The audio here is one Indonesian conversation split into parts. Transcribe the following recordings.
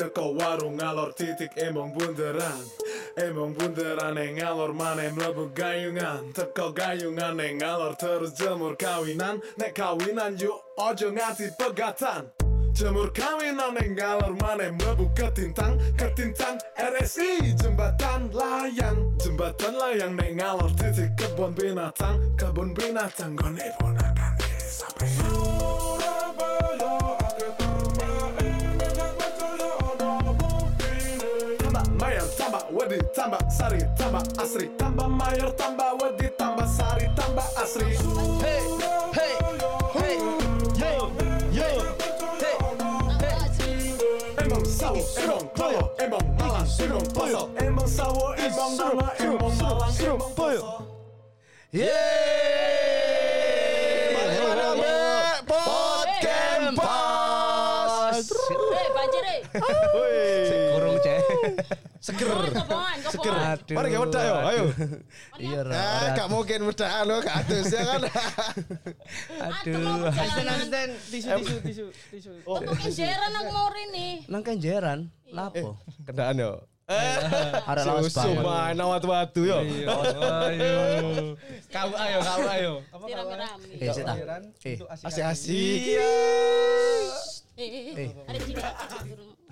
teko warung ngalor titik emong bunderan. Emong bunderan yang ngalor mana mlebu gayungan Teko gayungan yang ngalor terus jemur kawinan Nek kawinan yuk ojo nganti pegatan Jemur kawinan yang ngalor mana mlebu ketintang Ketintang RSI jembatan layang Jembatan layang nek ngalor titik kebun binatang Kebun binatang gone ponakan sampai tambah wedi tambah sari tambah asri. Tambah mayor tambah wedi tambah sari tambah asri. Hey, hey, hey, yo, yo, hey, Emang sawo, emang koyo, emang malang, emang poso Emang sawo, emang mama, emang malang, emang poso Yeay! Seger. Seger. Mari kita wedak yo, ayo. Iya, Ra. Ah, gak mungkin wedak lo gak adus ya kan. Aduh. Asisten, asisten tisu tisu tisu tisu. Oh. Pokoknya jeran aku mau ini. Nang kenjeran, lapo? Kendaan yo. Arek lawas banget. Cuma nawat-watu yo. Ayo. Kau ayo, kau ayo. Apa kau? Eh, sita. Eh. Asik-asik. Iya. Eh, eh, eh. Ada cilik.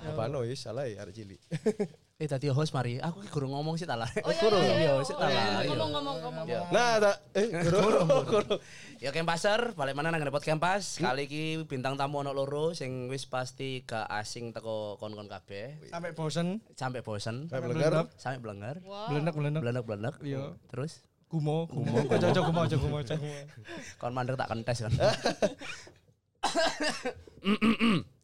Apa no is salah ya arek cilik. Eh tadi host mari, aku ki gurung ngomong sih talah. Oh, iya, Gurung iya, sih talah. iya. Ngomong, ngomong, ngomong. Nah, tak eh guru guru. Ya Kempaser, balik mana nang pot Kempas. Kali iki bintang tamu ono loro sing wis pasti gak asing teko kon-kon kabeh. Sampai bosen. Sampai bosen, sampai blenger. Wow. Belenek belenek. Blenek-blenek. Iya. Terus Gumo, gumo. Ojo ojo gumo, ojo gumo, ojo gumo. kon mandek tak kentes kan.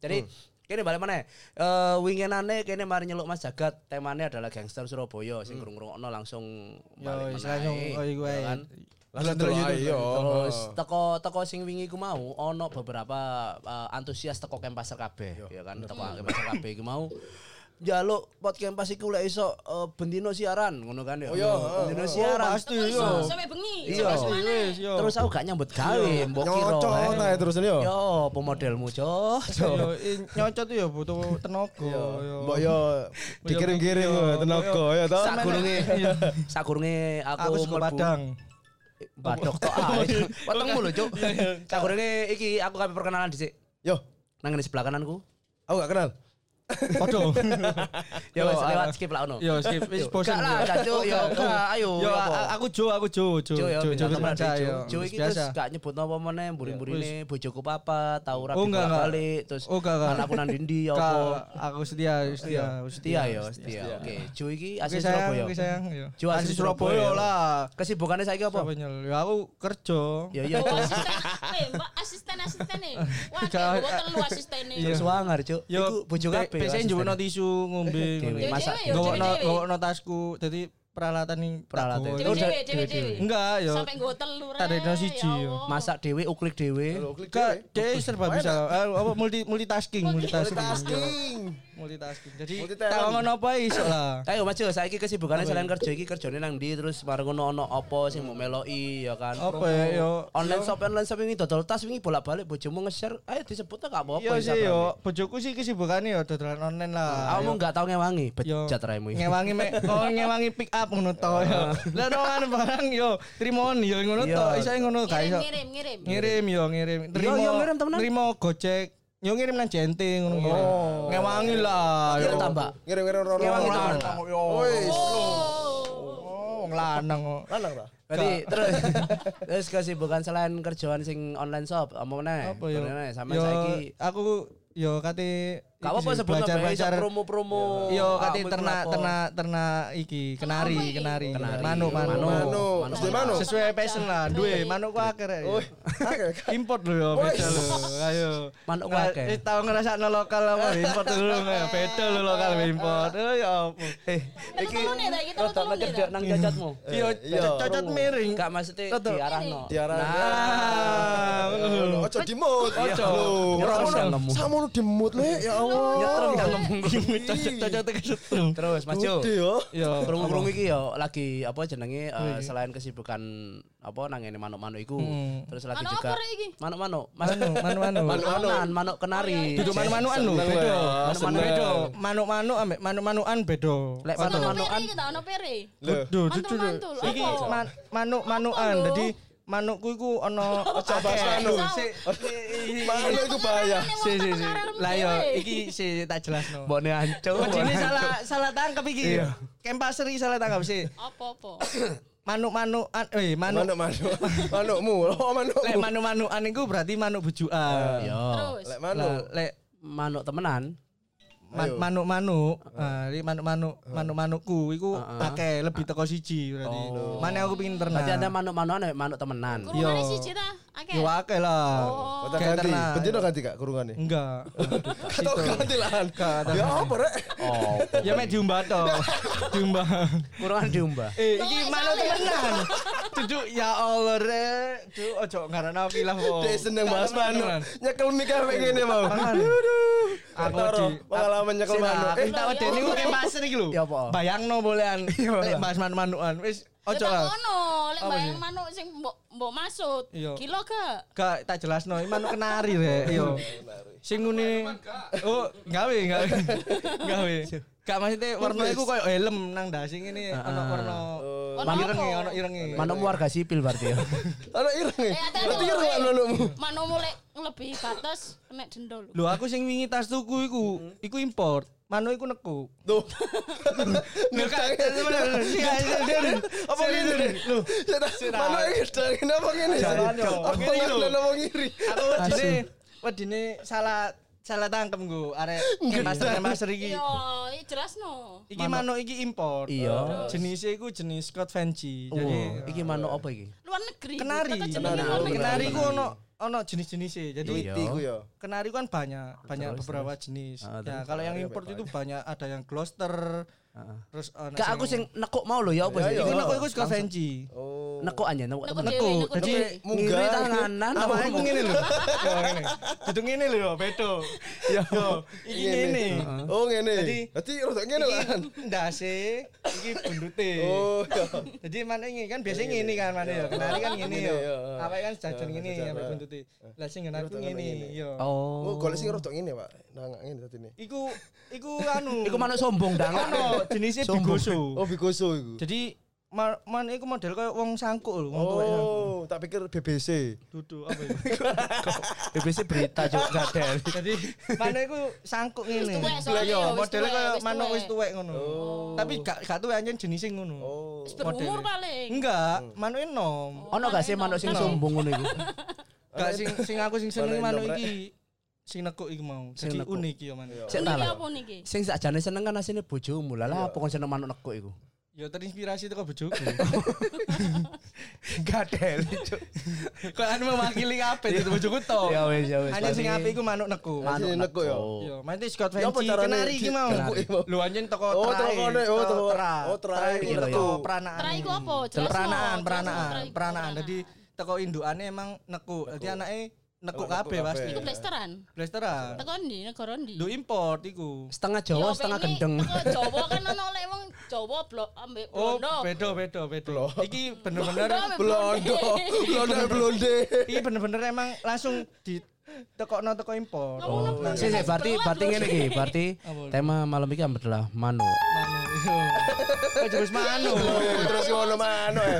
Jadi kene balik mana? Eh winginane kene mari nyeluk Mas Jagat, temane adalah gangster Surabaya sing ngrungokno langsung Yo, balik langsung oh iku ae. kan? Langsung terus. Terus teko teko sing wingi ku mau ono beberapa eh, antusias teko Kempaser kabeh ya kan teko Kempaser kabeh iku mau jaluk pot Kempas iku lek iso eh, bendino siaran ngono kan ya. Oh, iya, bendino oh, siaran. pasti. Teko iso, Iya. sampai bengi. Iya. Wis yo. Terus aku gak nyambut gawe, mbok kira. Nyocot eh. ae terus yo. Yo, pemodelmu, Cok. Yo, nyocot tuh ya butuh tenaga. yo. Mbok yo dikirim-kirim yo tenaga yo toh. Sakurunge sakurunge aku Aku Padang. Badok tok ae. Wetengmu lho, Cuk. Sakurunge iki aku kabeh perkenalan dhisik. Yo, Nang ngene sebelah kananku. aku gak kenal. Podo. Ya Yo, wis lewat skip lah ono. Yo, skip wis bosen. Lah, yo. Cuk. Yo, ayo. Yo, aku Jo, aku Jo, Jo. Jo Jo, ada Jo. yo. Iki terus biasa. gak nyebut apa meneh, mburi-mburine bojoku papa, tau rapi Oh, balik, terus Oh, anakku nang ndi ya apa. Aku setia, setia, Setia ya, setia. Oke, Jo iki asli Surabaya. oke sayang. yo. Jo asli Surabaya. Lah. Kesibukannya saiki apa? Surabaya. Ya aku kerja. Ya iya, asisten, eh, mbak asisten asisten nih. Wah, telu asisten nih. Iya. Suwangar, Cuk. Iku Yo, bojo kabeh. Biasanya njupukno tisu ngombe. Dewe, Dewe, masak. dewe, dewe, dewe. gawokno tasku. Jadi peralatan ning Peralatan. Dewe. Oh, dewe, dewe, dewe, dewe. Enggak, yo. Sampai nggo telu Tak ada rek, siji, ya. Masak dewe, uklik dewe. Enggak, dia serba bisa. Eh, apa multi multitasking, multitasking. Multitasking. Jadi tak ngono apa iso lah. Ayo Mas Jo, saiki kesibukannya selain kerja iki kerjane nang ndi terus bareng ngono ono apa sing mau meloki ya kan. Apa ya yo Online shop online shop ini dodol tas wingi bolak-balik bojomu nge-share, ayo disebut gak apa-apa Iya sih yo, bojoku sih kesibukannya yo dodolan online lah. Kamu gak tau ngewangi, bejat raimu. Ngewangi mek, oh ngewangi pick up ngono to yo. Lah no kan barang yo, trimon yo ngono to, iso ngono gak iso. Ngirim, ngirim, ngirim. Yo, ngirim. Terima, yo, ngirim temenan. Terima Gojek. Yo ngirim nang Jente ngono ngirim. Ngewangi lah. Kira yo. tambah. Ngirim-ngirim rono. Ngewangi. Yo. Wis. Oh, wong lanang kok. Lanang ta? Berarti terus terus kesibukan selain kerjaan sing online shop, apa meneh? Apa yo? Sama saiki aku yo kate Gak apa-apa sebut belajar apa belajar promo-promo. Yo kate apa iku ternak ternak ternak iki kenari kenari. Kenari. manuk. manuk. Manuk. Sesuai passion lah. Duwe manuk. ku akeh import lho yo beda lho. Ayo. Manuk ku akeh. wis tau ngrasakno lokal apa? Import dulu nggak beda lho lokal import. Ya apa Eh, iki ngecedek ta. nang cacatmu. yo iya. cocot miring. Gak maksudnya diarahno. Diarahno. ah Ojo dimut. Ojo. Lho. Samono dimut le ya Allah. Nyetrum kan ngomong. Cocok tekan setrum. Terus Mas Jo. Gede yo. Krungu-krungu iki yo lagi apa jenenge eh, selain kesibukan apa nang ngene manuk-manuk iku. Hmm. Terus lagi Manuk juga manuk-manuk. Mas Manu, manu, manu. manuk-manukan, manuk kenari. Duduk manu-manuan lho, ya, Manu-manu seneng. beda. Manu-manu ambek manu-manuan beda. Lek manuk-manukan iki tak ono pere. Dudu. Mantul-mantul. Iki Apa? man- manuk-manuan. Apa lho? Dadi manukku iku ono Coba anu. Mana itu bahaya. Si si si. Lah yo dewe. iki si tak jelasno. mbokne ancur. Ini salah salah tangkap iki. Iya. Kempaser iki salah tangkap sih. Apa-apa? Manuk-manukan, eh manuk Manuk manuk. Manukmu. Oh manukmu. lek manuk-manukan iku berarti manuk bujukan. Yo. Terus. Lek manuk. lek Manuk temenan. Manuk-manuk, ah, iki manuk-manuk, manuk-manukku iku akeh lebih teko siji berarti. Mana aku pengin ternak. Berarti ada manuk-manukan ambek manuk temenan. Kurungane Yo. siji ta? Akeh. Yo akeh lah. Oh. Ganti. Bendino ganti kak kurungane. Enggak. Kata ganti lah. Ya apa rek? Oh, ya mek diumbah to. diumbah. kurungan diumbah. Eh, iki ya? temenan. Duduk ya Allah rek. Duk ojo ngarana pilah po. Dek seneng bahas manuk. Nyekel mik kayak ngene mau. Aduh. Aku di- pengalaman nyekel manuk. Eh, Tak wedeni ku pasir iki lho. Ya apa? Bayangno bolehan. Lek bahas manuk-manukan wis Ojo lah. ngono, lek bayang manuk sing mbok mbok maksud. Iya. Kilo gak? Gak tak jelasno, iki manuk kenari rek. Yo. Sing ngene Oh, gawe gawe. Gawe. Gak maksudnya warna iku koyo helm nang ndase ngene ono warna Ono irenge, apa? ono irenge. Manuk warga sipil berarti ya. Ana ireng. Eh, Berarti lho, ireng eh. manukmu. Manukmu lek ngelebihi batas kena denda lho. Lho aku sing wingi tas tuku iku, iku import. Manuk iku neku. Tuh. Enggak, Apa ngene? Lho, manuk iki sedang apa ngene? Apa Ngene iki lho. ngene apa ngiri? Aku wedine wedine salah salah tangkem nggo arek master master iki. Iki jelas no. Iki manuk iki import. Iya. Jenisnya iku jenis Scott Fancy. Oh, Jadi iki manuk apa iki? Luar negeri. kenari. Negeri. Kenari ku ono ono jenis-jenisnya. Jadi Iya. Witi ku ya. kenari kan banyak, banyak beberapa jenis. Ah, ya, kalau yang import itu banyak ada yang Gloucester. Terus ono Gak aku sing nekuk mau lho ya apa sih? Iku nek iku Scott Fancy. Oh. Nekuk aja nekuk Nekuk nekuk dewe. Munggah. Tanganan Apa ngene lho. Yo ngene. Dudu ngene lho, bedo. Yo, iki ngene. Oh ngene. Jadi- Berarti rodok ngene lah. Iki ndase, iki bundute. Oh. iya. Jadi mana ini kan biasanya ngene kan mana ya. Kenari kan ngene Ngene, yo. Apa kan jajan ngene ya. buntute. Lah sing ngene aku ngene ngene. yo. Oh, Oh. golek sing rodok ngene, Pak. Nang ngene tadi ini. Iku iku anu. Iku manuk sombong dang. ono jenisnya Sombong. bigoso. Oh, bikoso iku. Jadi ma- man iku model kayak wong sangkuk lho, wong tuwek sangkuk. Oh, tak pikir BBC. Dudu apa itu? BBC berita juga gadel. Jadi mana iku sangkuk ngene. soalnya Yo, ya, tuwek, kayak wis manuk wis tuwek ngono. Tapi gak gak tuwek anjen jenisnya ngono. Oh. Berumur paling. Enggak, manuk enom. Ono gak sih manuk sing sombong ngono iku? Gak sing sing aku sing seneng Manuk manuk iki sing nekuk iki mau. Sing Jadi unik ya man. Tak lho. apa niki? Sing sakjane seneng kan asine bojomu. Lah lah apa kon seneng manuk nekuk iku? Ya terinspirasi teko bojoku. Gadel. Kok anu mewakili kabeh itu bojoku to. Ya wis ya wis. Hanya sing apik iku manuk neku. Manuk neku ya. Yo, manti Scott Ya Fancy carane kenari iki mau. Lu anjen teko Oh, teko kono, oh, teko- oh, Terae iku teko peranaan. Terae iku apa? Jelas Peranaan, peranaan, peranaan. Jadi teko indukane emang neku. Jadi anake neku Oh, neku kabeh pasti. Iku blasteran. Blasteran. Teko ndi? Negara ndi? Lu import iku. Setengah Jawa, setengah gendeng. Jawa kan ono lek wong Jawa blok ambek Oh, beda beda beda. Iki bener-bener Blondo. Blondo blonde. iki bener-bener emang langsung di tekokno teko impor. Ngomongno Blondo Sih berarti berarti ngene iki, berarti tema malam ini adalah. Kok jebus manu. Oh, Terus ngono manuk ya.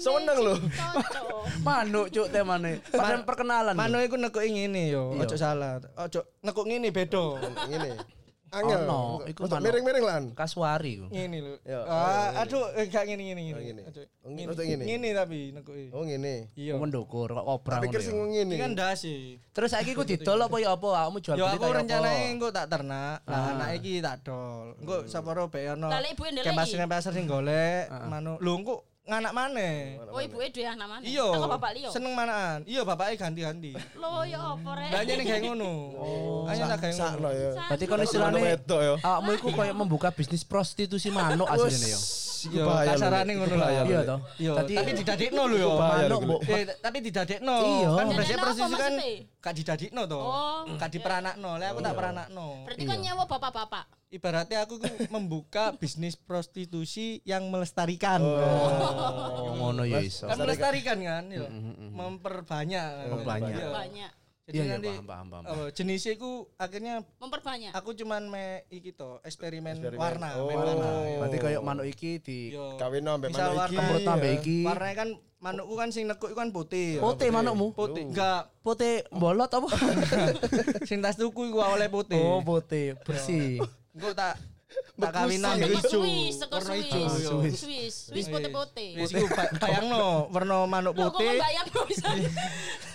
Seneng lho. cocok. Manuk cuk temane. Padahal perkenalan. Manu iku nekuk ngene yo, Iya. ojo salah. Ojo nekuk ngene beda. Ngene. Angel. Ono, iku manuk. miring-miring lan. Kasuari iku. Ngene lho. Ya. Ah, aduh, eh, gak ngene ngene Oh, ngene. ngene. Aduh, Oh, ngene. Ngene. Ngene tapi nekuke. Oh ngene. Iya. Mendukur kok kobra Tak pikir ngono sing ya. ngene. Iki kan dasi. Terus saiki ku didol apa ya apa? Kamu jual Yo beli aku ta ya apa? rencananya engko tak ternak. Lah Ah. anak iki tak dol. Engko saparo bae ono. Lah, lek ibuke ndeleki? Kemas pasar sing golek manu. Lho engko nganak maneh. Oh ibuke dhewe anak mana? Iya. Teko bapak liyo. Seneng manaan. Iya bapaknya ganti-ganti. Lo ya apa rek? Lah gawe ngono. Oh, hanya tak Sakno ngono. ya. Berarti kon wedok ya. awakmu iku koyo membuka bisnis prostitusi manuk asline ya. Yo bahaya lho, kasarane ngono lah. lho, Iya toh. Yo, Tadi tapi didadekno lho yo. mbok Eh, tapi didadekno. Iya. Kan biasanya apa kan gak didadekno toh. Oh. Gak diperanakno. Lah aku tak peranakno. Berarti kan nyewa bapak-bapak. Ibaratnya aku ku membuka bisnis prostitusi yang melestarikan. Oh, ngono ya iso. Kan melestarikan kan, yo. Memperbanyak. kan. Memperbanyak. Iya. Jadi Iya, iya, nanti paham, paham, paham. apa, jenisnya ku akhirnya Memperbanyak. aku cuman me iki to eksperimen, Eksperimen. warna, Oh. main warna. Berarti kayak manuk iki di Yo. Kawin ambek Misal manuk warna iki. kemrut ambek iki. Warnanya kan manukku kan sing nekuk iku kan putih. ya. Putih manukmu? Putih. Enggak, Putih bolot apa? sing tas tuku iku awalnya putih. Oh, putih, bersih. Engko tak tak kawinan Teko iku Swiss, warna Swiss. ijo. yo. Swiss. Swiss, Swiss putih-putih. Wis iku ba- bayangno warna manuk kok putih. bayang bisa.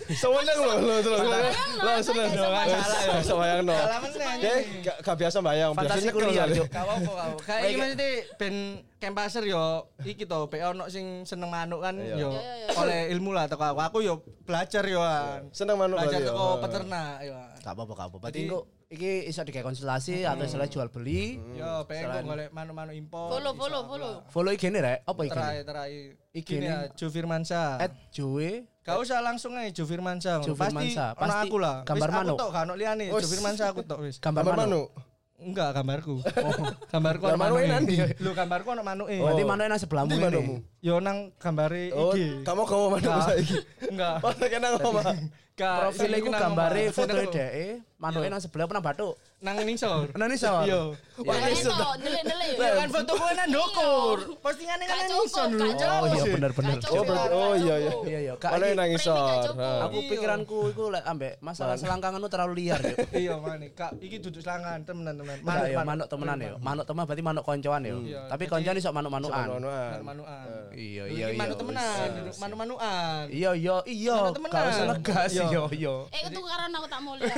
Seneng lho lho terus. Lho seneng saya dong. gak Salah salah. ya, bisa bayangno. Salah meneh. Dia gak gak biasa bayang, biasa Fantasi nyekel kuliah, soalnya. Cuk. Gak apa-apa kau. Kayak iki mesti ben kempaser yo iki to pe ono sing seneng manuk kan Iya. yo Iya, iya, iya. oleh ilmu lah teko aku. Aku yo belajar yo an. Seneng manuk Belajar berarti ya. teko peternak yo. an. Gak apa-apa, gak apa-apa. Berarti engko iki iso digawe konsultasi atau istilah jual beli. Yo pengen kok golek manuk-manuk impor. Follow, follow, follow. Follow IG-ne rek, apa IG-ne? Terai terai. IG Iki ya Jo Firmansyah. At Joe Gak usah langsung aja Jo Firmansyah. Jo Pasti Firmansyah. ono Pasti aku lah. gambar Wis manuk. Aku tok gak ono liyane. Oh, Jo Firmansyah aku tok wis. gambar manuk. Enggak gambarku. gambarku Lah, ono manuke manuke. nanti. Lho gambarku ono manuke. Berarti manuknya nang sebelahmu ini. Yo nang gambare Oh, iki. kamu kamu manuk saiki. Enggak. Mana kena ngomong. Profil iku gambare foto Sing dheke, manuknya nang sebelah pernah batuk. nang nisor. Nang nisor. Iya. Wah, itu, ndelik-ndelik. Ya kan foto kowe nang ndokur. Postingane kan nang nisor Oh iya bener-bener. Oh, oh, iya, iya. Iya iya, Kak. Mana iki- yang nangis Premi gak sor. cukup. Ha. Aku pikiranku iku lek ambek masalah selangkanganmu terlalu liar yo. Iya mane, Kak, iki duduk selangan temenan-temenan. Manuk ya, manuk temenan yo. Manuk teman berarti manuk koncoan yo. Iya, Tapi koncoan iso manuk-manukan. Manuk-manukan. manukan. Iya iya iya. manuk temenan, duduk manu-manukan. Iya iya iya. Manuk temenan. Gak usah ngegas Iya. iya iya. Eh, itu karena aku tak mau lihat.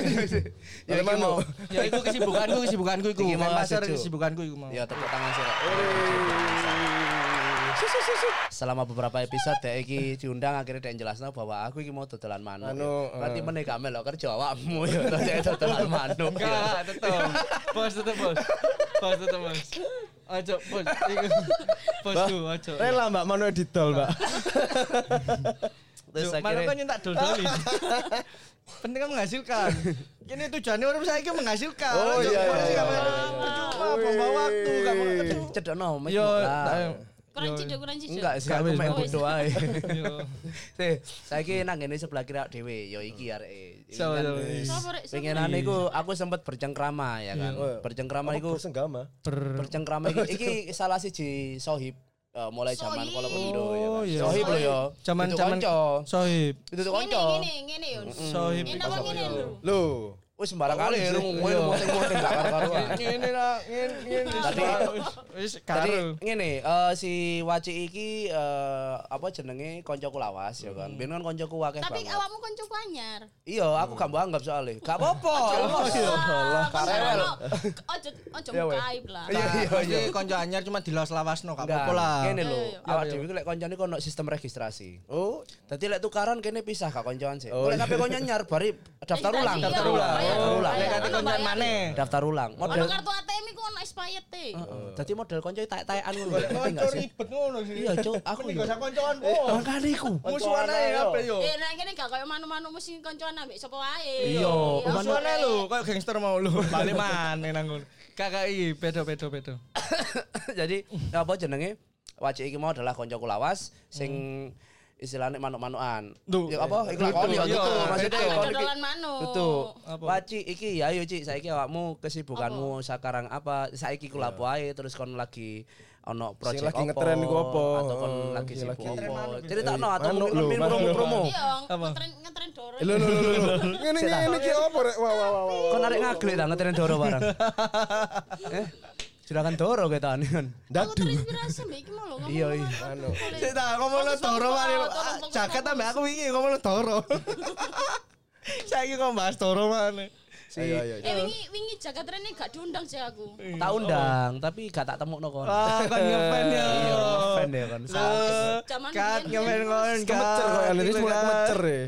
Ya iki mau. Ya iku kesibukanku, kesibukanku iku. Main pasar kesibukanku iku mau. Ya tepuk tangan sih. Selama beberapa episode dek iki diundang akhirnya dek jelasno bahwa aku iki mau dodolan manuk. Ya. Berarti eh. meneh gak melok kerja awakmu ya dek dodolan manuk. ya. Enggak, tetep. Bos tetep bos. Bos tetep bos. Ojo bos. Iku bosku ojo. Rela Mbak manuk didol, Mbak. Terus Mana akhirnya kan nyentak dol-doli. Penting kan menghasilkan. Ini tujuannya orang saya ini menghasilkan. Oh, iya, iya, iya. Percuma, buang waktu, ketemu. cedokno Yo. Kurang cido, kurang cido. Enggak, sih aku main gak bodo ae. Yo. Sih, saiki nang ngene sebelah kira dhewe yo iki areke. Iki Siapa, kan iku aku sempat bercengkrama ya kan. Bercengkrama Kamu iku bersenggama. bercengkrama iki, iki salah siji sohib eh, mulai zaman Sohib. kalau pendo ya Oh, kan. iya. Sohib lho yo. Zaman zaman sohib. Itu tuh Ngene, konco. ngene, ngene, Yun. Sohib. Ini apa ngene lho? Wis sembarang kali Iya. ngomong moting-moting gak karu-karuan. Ngene lah, ngene ngene. Tadi wis ngene, eh, si Waci iki eh, apa jenenge koncoku lawas ya kan. Biyen kan koncoku akeh Tapi awakmu konco anyar. Iya, aku gak mau anggap soalnya. Gak apa-apa. Ah, Karewel. Ojo ojo Ya, weh. mukaib lah. Iya iya iya. Konco anyar cuma dilawas-lawasno, gak apa-apa lah. Kene lho, Iya, iya. awak Iya, dhewe lek koncone iku ono sistem registrasi. Oh, Dadi lek tukaran kene pisah gak koncoan sih. Oh, Lek kabeh konco nyar bari daftar ulang, iya, Daftar ulang. Bayar, Daftar Oh, ulang. lek kate koncoan maneh. Daftar ulang. Model kartu ATM iku ono expired e. Heeh. Dadi model konco taek-taekan ngono. Ngerti konco ribet ngono sih. Iya, Cuk, aku yo. gak koncoan, bos. Makane iku. Musuhan ae kabeh yo. Eh, nek kene gak koyo manu-manu mesti koncoan ambek sapa wae. Iya, Musuhan ae lho, koyo gangster mau lho. Balik maneh nang ngono. Kakak iki bedo-bedo bedo. Jadi apa jenenge? Wajib iki mau adalah koncoku lawas sing istilahnya manuk-manukan. Duh. Ya apa? Iku lakon ya Iya, gitu. Maksudnya kon iki. dodolan manuk. Apa? Waci iki ya ayo Cik, saiki awakmu kesibukanmu sekarang apa? Saiki ku lapo ae terus kon lagi ono project lagi apa? ngetren iku apa? Atau kon lagi sibuk lagi- apa? Ceritakno atau mungkin promo-promo. Iya, Apa? ngetren ngetren doro. lho lho lho. Ngene iki opo rek? Wah wah wah. Kon arek ngaglik ta ngetren Doro barang. Eh? Juragan Doro ketane kan. Aku Dadu. terinspirasi mbak iki mau lho ngomong. Iya, iya. Anu. Sik tak ngomong lo toro mari. Jaket ambek aku iki ngomong lo toro. Saiki kok bahas toro maneh. Si Ayo ayo. Eh wingi wingi jagat rene gak diundang sih aku. tak undang, tapi gak tak temukno kon. Ah, kan ngefan ya. Iya, ngefan ya kan. Zaman Kat biyen- ngefan kon. Kemecer kok ya, liris mulai kemecer ya.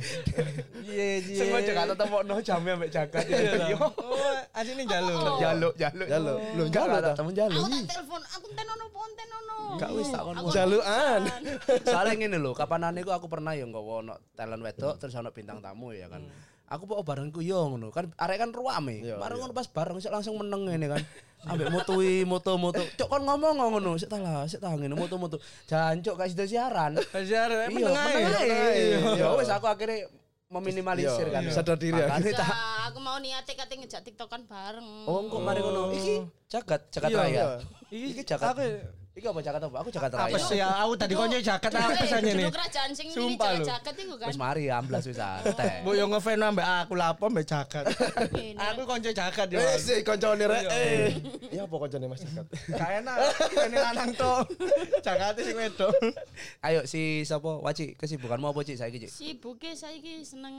Iya, iya. Sing aja gak temukno jamnya mbek jagat. Iya. Oh, asine jaluk. Jaluk, jaluk. Jaluk. Lho, jaluk tak ta? temen jaluk. Aku tak telepon, aku enten ono apa enten ono. Gak wis tak kon. Jalukan. Soalnya ngene lho, kapanan iku aku pernah ya nggawa ono talent wedok terus ono bintang tamu ya kan. Aku kok barengku yo ngono kan arek kan ruame. Bareng ngono pas bareng sik langsung meneng ngene kan. Ambek mutui moto-moto. Cok kon ngomong ngono, sik ta lah, sik ta ngene moto-moto. Jancuk gak sida siaran. Hajar Iya, meneng ae. Iya. Ya wis aku akhirnya meminimalisir kan. Sadar diri ya. Makanya Ya, aku mau niate kate ngejak tiktokan bareng. Oh, kok mari ngono. Iki jagat, jagat Iya, raya. iya. Iki jagat. Aku Iki apa jagat apa? Aku jagat raya. apa sih ya? Aku tadi konco jaket Dulu- apa eh, dulu nih. kerajaan sing Sumpah lho. jagat-jagat iku kan. Wis mari amblas wis santai. Bu yo ngefan ambek aku lapo ambek jaket. Ini. Aku konco jaket yo. Eh, si koncone rek. Eh. Ya apa koncone Mas Jagat? Gak enak. Ini lanang tok. Jakate sing wedok. Ayo si sapa? Waci, kesibukanmu apa Cik saiki Cik? Sibuke saiki seneng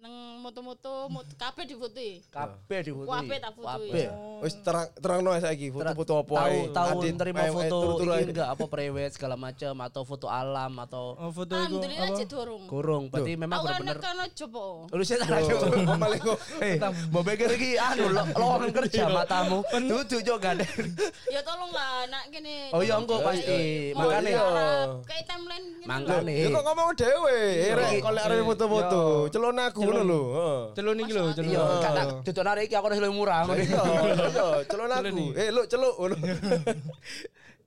seneng moto-moto, moto kabeh difotoi. Kabeh di foto. Kabeh tak fotoi. Kabeh. Wis terang terangno saiki foto-foto apa Tahu ae. tahu ae, foto enggak apa prewed segala macam atau foto alam atau Oh, foto iku Alhamdulillah dorong. kurung. Berarti memang benar-benar anak kan coba. Lu sih tak Oh, malah kok. Eh, mau pikir iki anu lo- lowongan kerja matamu. Duduk jo gak ada. Ya tolong lah nak kene. Oh iya engko pasti. Oh, Makane iya. kayak timeline. Ya kok ngomong dhewe. Eh, lek arep foto-foto. Celon aku ngono lho. Heeh. Celun iki lho, celun. Iya, gak tak duduk narik iki aku udah lebih murah. Iya, iya, celon aku. Eh, lu celuk ngono.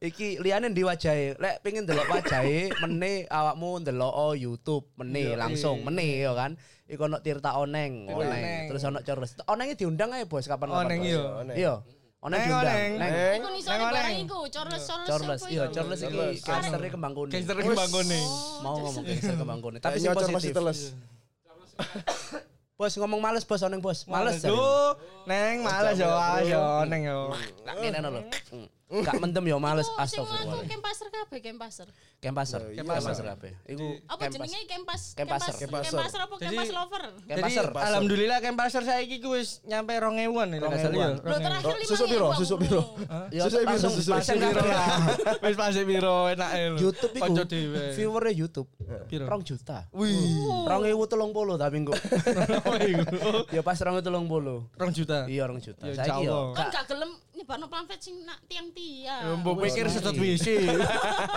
Iki liyane ndi wajahe. Lek pengen delok wajahe, meneh awakmu ndelok oh YouTube, meneh langsung, meneh ya kan. Iku ono Tirta Oneng, Oneng. Oneng. Terus ono Charles. Onenge diundang ae bos kapan Oneng iya. Iya. Oneng Neng, diundang. Oneng. Neng. Neng. Iku nisone Neng barang oleng. iku, Charles Charles. Charles, iya? Charles iki gangster kembang kuning. Gangster kembang kuning. Mau ngomong gangster kembang kuning, tapi Tapi sing positif. Bos ngomong males bos Oneng bos. Males. Duh, Neng males yo, yo, Neng yo. Nak ngene lho. Gak mendem yo males Iku sing aku astagfirullah. kempaser kabeh kempaser. Kempaser, Iya, kempaser kabeh. Iku Apa jenenge kempas? Kempaser. Kempaser. Apa kempas lover? Jadi Kempaser. alhamdulillah Kempaser saiki ku wis nyampe 2000-an ya. nggak salah ya. Lo terakhir lima Susuk piro? Susuk piro? Ya, Susuk piro? Susuk piro? lah. Wis pasti piro enake lho. YouTube iku Kanca dhewe. viewernya YouTube Piro? rong juta. Wih. Rong ewu telung puluh tapi engko. Ya pas rong ewu telung puluh. Rong juta. Iya rong juta. Ya, Saiki yo. jauh. Kan gak gelem nyebarno pamflet sing nak tiang-tiang. Mbok pikir sedot WC.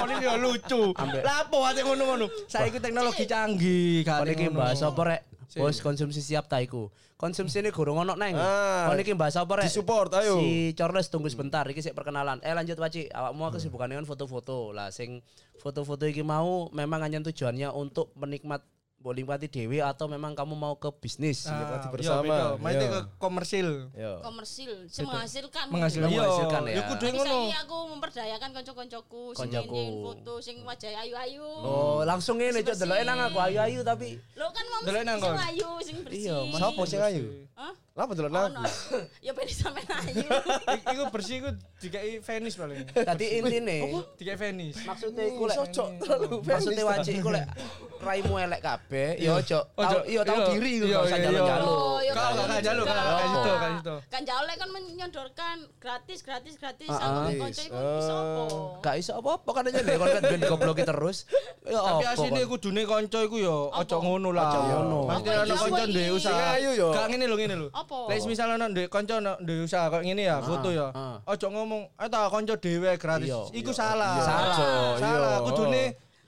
Oh ini yo lucu. Lapo ate ngono-ngono. Saiki teknologi canggih Kon kan. iki bahas apa rek? Bos konsumsi siap ta iku. Konsumsi ini gurung ono neng. Ah. Kon iki bahas apa rek? Disupport, ayo. Si Charles tunggu sebentar iki sik perkenalan. Eh lanjut Waci, awakmu kesibukan kan foto-foto. Lah sing foto-foto iki mau memang hanya tujuannya untuk menikmat boleh nikmati dewi atau memang kamu mau ke bisnis? Nikmati Ah, bersama. iya, beda. Maite Iya. ke komersil. Yo. Komersil, menghasilkan. Menghasilkan. Iya, menghasilkan ya. Ya kudu ngono. aku memperdayakan kanca-kancaku sing ngene foto sing wajah ayu-ayu. Oh, langsung ini cok delok nang aku ayu-ayu tapi Lo kan mau Delok nang ayu sing bersih. Iya. Sopo sing ayu? Hah? Lapa delok Oh, aku? no. Ya ben sampean ayu. Iku bersih iku dikai Venice paling. tadi intine Dikai Venice. maksudnya iku lek Socok terlalu maksudnya wajib iku lek raimu elek kabeh ya ojo Ojo, tau iya tau iya, diri iku iya, gak usah iya. Oh, ya Kalau gak jaluk kan juga. kan situ kan. Kan jauh kan menyodorkan gratis gratis gratis Ah, ah. ben kanca iku iso apa? Gak iso apa-apa kan aja deh kon kan ben digobloki terus. Ya Tapi apa asine kudune kanca iku yo ojo ngono lah. Ojo ngono. Maksudnya Apa ana kanca Apa ndek iki? usaha. Gak ngene lho ngene lho. Apa? Lek misal ana ndek kanca ndek usaha kok ngene ya, foto ya. ah. Ojo ngomong, "Eh ta kanca dhewe gratis." Iya, Iku iya, salah. iya, Salah. Salah. Kudune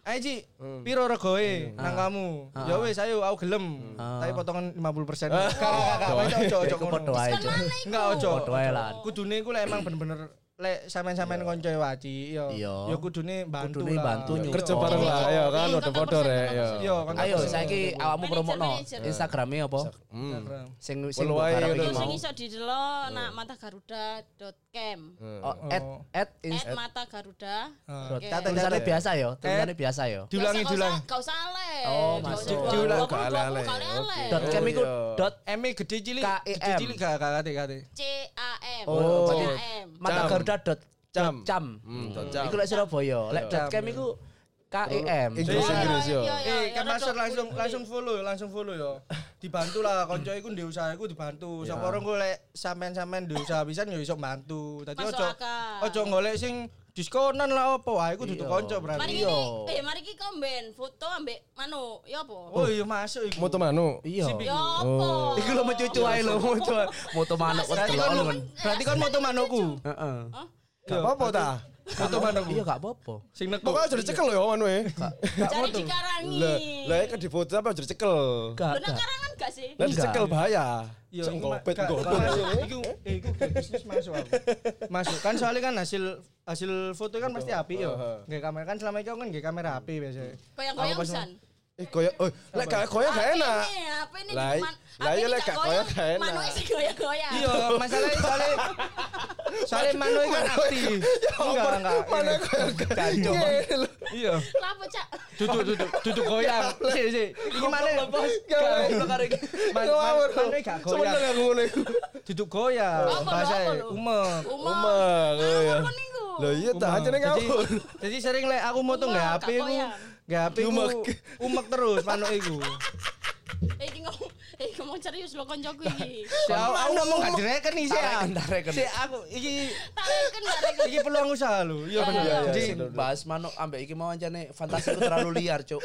Ayo Ci, piro regoe nang Ah. kamu? Ya wis ayo aku gelem. Ah. Tapi potongan 50%. Gak gak gak, ojo ojo ngono. Enggak ojo. Kudune iku lek emang bener-bener lek sampean-sampean kanca waci ya. Iya. Ya kudune bantu Kudune lah. bantu Iya. nyupport. Kerja bareng lah ya kan Iya, udah podo rek ya. Iya, kan Ayo saiki awakmu promokno. Instagramnya apa? Hmm. Sing sing udah. iki Sing iso didelok nak matagaruda.cam. Oh, at at At inst- mata garuda. Oke. Catat, tulisannya biasa yo, tulisannya biasa yo. Diulangi diulangi. Gak usah ale. Oh, masuk. diulang. Gak ale. Dot cam iku iya. dot M E gede cilik. Gede cilik gak gak kate. C A. Oh, mata Cam. garuda dot Cam. cam. Hmm, cam. Iku lek Surabaya, lek dot cam iku KEM. Inggris Inggris yo. Iya, iya, Eh, iya, kan master langsung langsung follow, langsung follow yo. Dibantu lah konco iku ndek usaha iku dibantu. Sapa orang gue lek sampean-sampean ndek usaha pisan yo iso bantu. Dadi Masuk ojo ojo golek sing diskonan lah opo. Wah, iku dudu konco Mari berarti. Iya. ini, eh mari iki komben foto ambek manu, ya apa? Oh iya masuk iku. Moto manu. Iya. Ya apa? Iku lho mencucu ae lho, moto moto manuk wis Berarti kan kan moto manukku. Heeh. Gak apa-apa ta. Moto manukku. Iya gak apa-apa. Sing neku. Pokoknya jadi cekel yo manu e. Cari dikarangi. Lah, lah kan di foto apa jadi cekel. Gak. Karangan gak sih? Lah dicekel bahaya. Ngopet gak- ngopet. gak masuk. Iku eh iku kayak bisnis masuk aku. Masuk kan soalnya kan hasil hasil foto kan pasti api yo. Nggak kamera kan selama itu aku kan nggak kamera api biasanya. Goyang-goyang Aku pas- pisan. Eh koyo oh lek gak koyo gak enak. Ini, apa ini? Lah, apa iya lek gak gak enak. Manu isi goyang-goyang. Iya, masalahnya soalnya soalnya Manu kan aktif. Enggak, enggak. Mana koyo Kacau. Iya. Lapo, Cak? Duduk duduk duduk goyang. Si si. Iki mana bos? Manu Ngawur. Manu gak goyang. Sebenarnya aku. Duduk goyang. Bahasa umek. Iya. Iya ta Umek. ajene Jadi- ngawur. Jadi sering lek aku gak HP ku. Nggak HP Umek. umek terus manuk iku. Eh, iki ngomong, eh ngomong serius lo koncoku iki. Si aku aku ngomong gak direken nih sih. Tareken. Si aku iki Tareken tareken. iki peluang usaha lho. Iya bener. iya, Jadi Sing bahas manuk ambek iki mau ancane fantasiku terlalu liar, Cuk.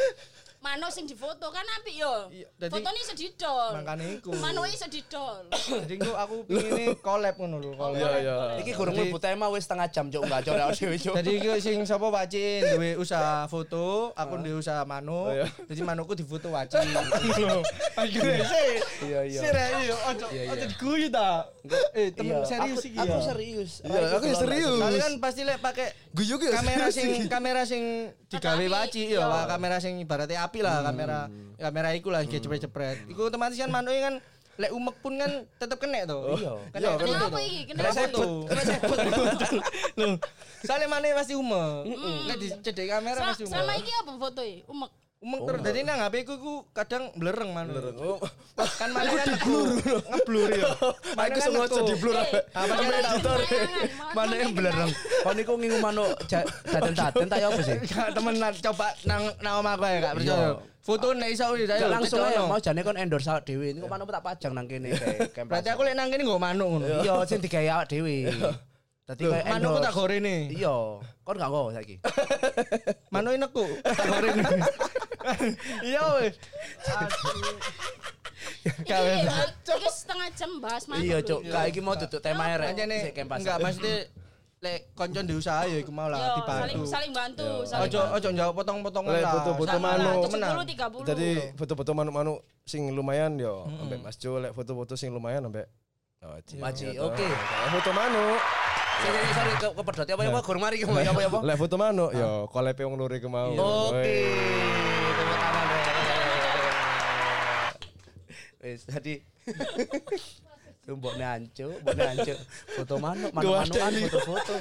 Mano sing difoto kan apik yo. Iya, Fotone iso didol. Makane iku. Mano iso didol. Jadi aku aku pingin collab ngono lho, collab. Iya iya. Iki gurung mlebu tema wis setengah jam, Cuk. Enggak core dhewe, Cuk. Jadi iki sing sapa Wacin duwe usaha foto, aku duwe usaha manu. Jadi manuku difoto Wacin. Akhirnya sih. Iya iya. Iya, ojo ojo diguyu ta. Eh, temen Iya, serius aku- iki Aku ya. serius. Iya, aku ya serius. Kan pasti lek pakai Guyu kamera serius sing kamera sing digawe waci iya. Pak. kamera sing ibaratnya api lah, kamera kamera iku lah kayak jepret-jepret. Iku otomatis kan manuke kan lek umek pun kan tetep kena to. Iya. Kena Iya, foto Kenapa to. iki? Kena Kenapa? foto. Loh, soalnya mana pasti umek. Lek dicedek kamera Selama umek. iki apa fotoe? Umek. Umek terus. Jadi nang HP ku ku kadang blereng manu. Oh, Kan mana kan ngeblur. Ngeblur ya. Mana Aku kan sengaja neku. di blur. Eh, Apa sih editor? Manuk yang belereng. Kon niku ngingu ja- daden-daden tak ya apa sih? Gak temenan coba nang nang omah gue gak percaya. Foto nek iso wis ayo Gak langsung aja mau jane kon endorse awak dhewe. Niku manuk tak pajang nang kene kayak kayak Berarti aku lek nang kene nggo manuk ngono. Iya, sing digawe awak dhewe. Dadi kayak Manukku tak endorse. gorene. Iya, kon gak nggo saiki. Manuk neku tak gorene. Iya wis. Iki setengah jam bahas manuk. Iya. Cuk. Kak iki mau duduk tema rek. Anjane Sik kempas. enggak maksudnya lek koncon di usaha ya iku mau lah saling dibantu. saling bantu, saling Ojo bantu. ojo njawab potong-potongan Lek lah. foto-foto temenan. 70 30. Jadi foto-foto manuk-manuk sing lumayan yo, ambek Mas Jo lek foto-foto sing lumayan ambek Oh. Maci, Gitu. oke. Foto manuk. Sorry, sorry, ke kepedot apa apa gurung mari ki apa apa apa. Lek foto manuk yo collab wong lure ke mau. Oke. Tepuk tangan rek. Wis tadi Mbok nancu, mbok nancu. Foto manuk, manuk-manukan, foto-foto.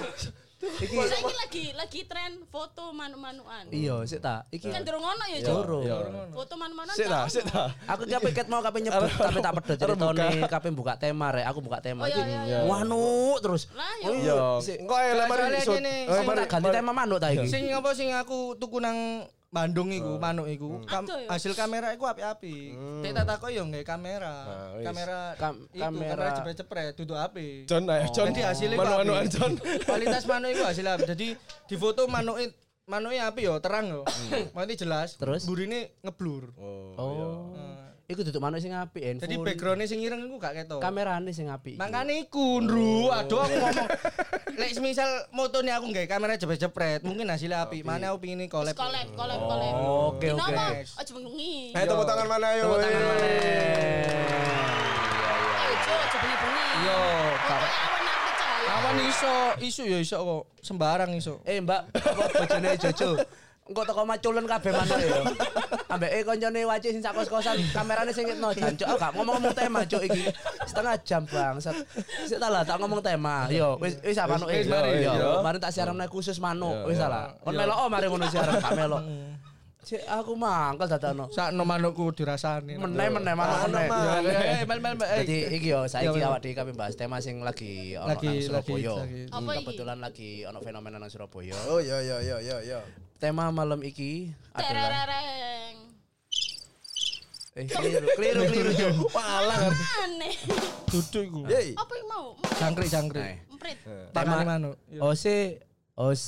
Iki Saiki lagi lagi tren foto manuk-manukan. iya, sik ta. Iki Kan durung ono ya, Durung. Cuk. Foto manuk-manukan. Sik ta, sik ta. Aku kape ket mau kape nyebut tapi tak pedot ceritane kape buka tema rek. Aku buka tema Oh, iya, iki. iya, iya. Terus. Lah Oh, iya. Yo, Sik. engko ae lek mari Soalnya iso. tak ganti tema manuk ta iki. Sing apa sing aku tuku nang Bandung iku, manuk iku. Kam- Aduh, ya. hasil kamera iku api-api. Tek tak takok yo nggae kamera. Nah. Kamera Kam- iku, kamera. cepret-cepret duduk api. John ae, John. Jadi hasilnya. John. Kualitas manuk iku hasil api. Jadi di foto manuke manuke api yo, terang yo. Mati jelas. Terus? burine ngeblur. Oh. Iku duduk manuk sing apik en. Jadi backgroundnya sing ireng iku gak ketok. kamerane sing apik. Makane iku, Ndru. Aduh aku ngomong. Lek semisal motone aku nggawe kamera jepret-jepret, mungkin hasilnya api. Mana aku pingin collab. Collab, collab, collab. Oke, oke. Kenapa? Aja bengi. Ayo tepuk tangan mana ayo. Tepuk tangan maneh. Ayo, aja bengi-bengi. Yo, awan iso, isu ya iso kok. Sembarang iso. Eh Mbak, apa bojone Jojo? Engko teko maculen kabeh manuk ya. Ambek e koncone waci sing sak kos-kosan, kamerane sing ngitno jancuk. Ah gak ngomong-ngomong tema cuk iki. Setengah jam bangsat. Sik ta lah tak ngomong tema. Yo wis wis apa manuk Wis, mari wis, yo. yo. Mari tak siaran khusus manuk. Wis lah. Kon melok oh mari ngono siaran, gak melok. Cek aku mangkel dadakno. Sakno manukku dirasani. Meneh meneh manuk meneh. Eh, mel mel eh. Jadi iki yo saiki Iya, iya. awak dhewe kami bahas tema sing lagi ono nang Surabaya. iki? Kebetulan lagi ono fenomena nang Surabaya. Oh iya iya iya iya iya. Tema malam iki adalah eh keliru keliru keliru. Palang. Aneh. Duduk iku. Apa yang mau? Jangkrik jangkrik. Emprit. Pakane manuk. Iya. Jose Os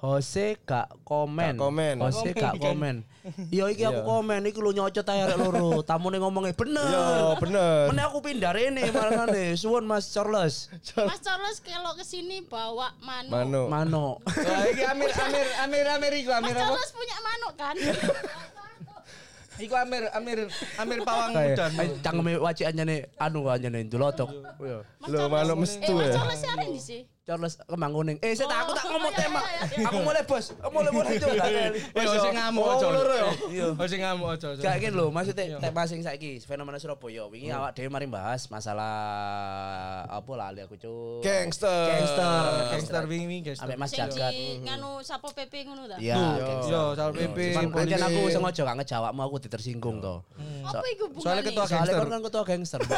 Jose gak komen. Gak komen. Jose gak komen. Iya iki aku Iya. komen iki lu nyocot ae arek loro. Tamune ngomongnya bener. Iya bener. Meneh aku pindah rene marane. Suwun Mas Charles. Mas Charles kalau ke sini bawa manuk. Manu. Mano. Wah, iki Amir Amir Amir Amir iku Amir Mas? Charles punya manuk kan? Iku Amir Amir Amir pawang udan. cangkeme wajik anjane anu anjane ndulotok. Iya. Mas Charles- manuk Eh, mestu Mas ya. Charles siaran di sih. Charles kembang kuning. Eh, saya tak aku tak ngomong iya, tema. iya, iya. Aku mulai bos. Aku mulai mulai juga. Eh, ojo ngamuk Oh, ojo. loro ya? Iya. Ojo ngamuk ojo. ojo. Gak gini lho, maksudnya tema sing saiki fenomena Surabaya. Wingi awak dhewe mari bahas masalah apa lali aku cuk. Gangster. Gangster. Gangster wingi gangster. Ambek Mas Jagat. nganu sapo PP ngono ta? Iya. Yo, Sal PP. Pancen aku sengaja gak ngejawabmu aku ditersinggung to. Apa iku bungane? Soalnya ketua Soalnya gangster. kon kan ketua gangster.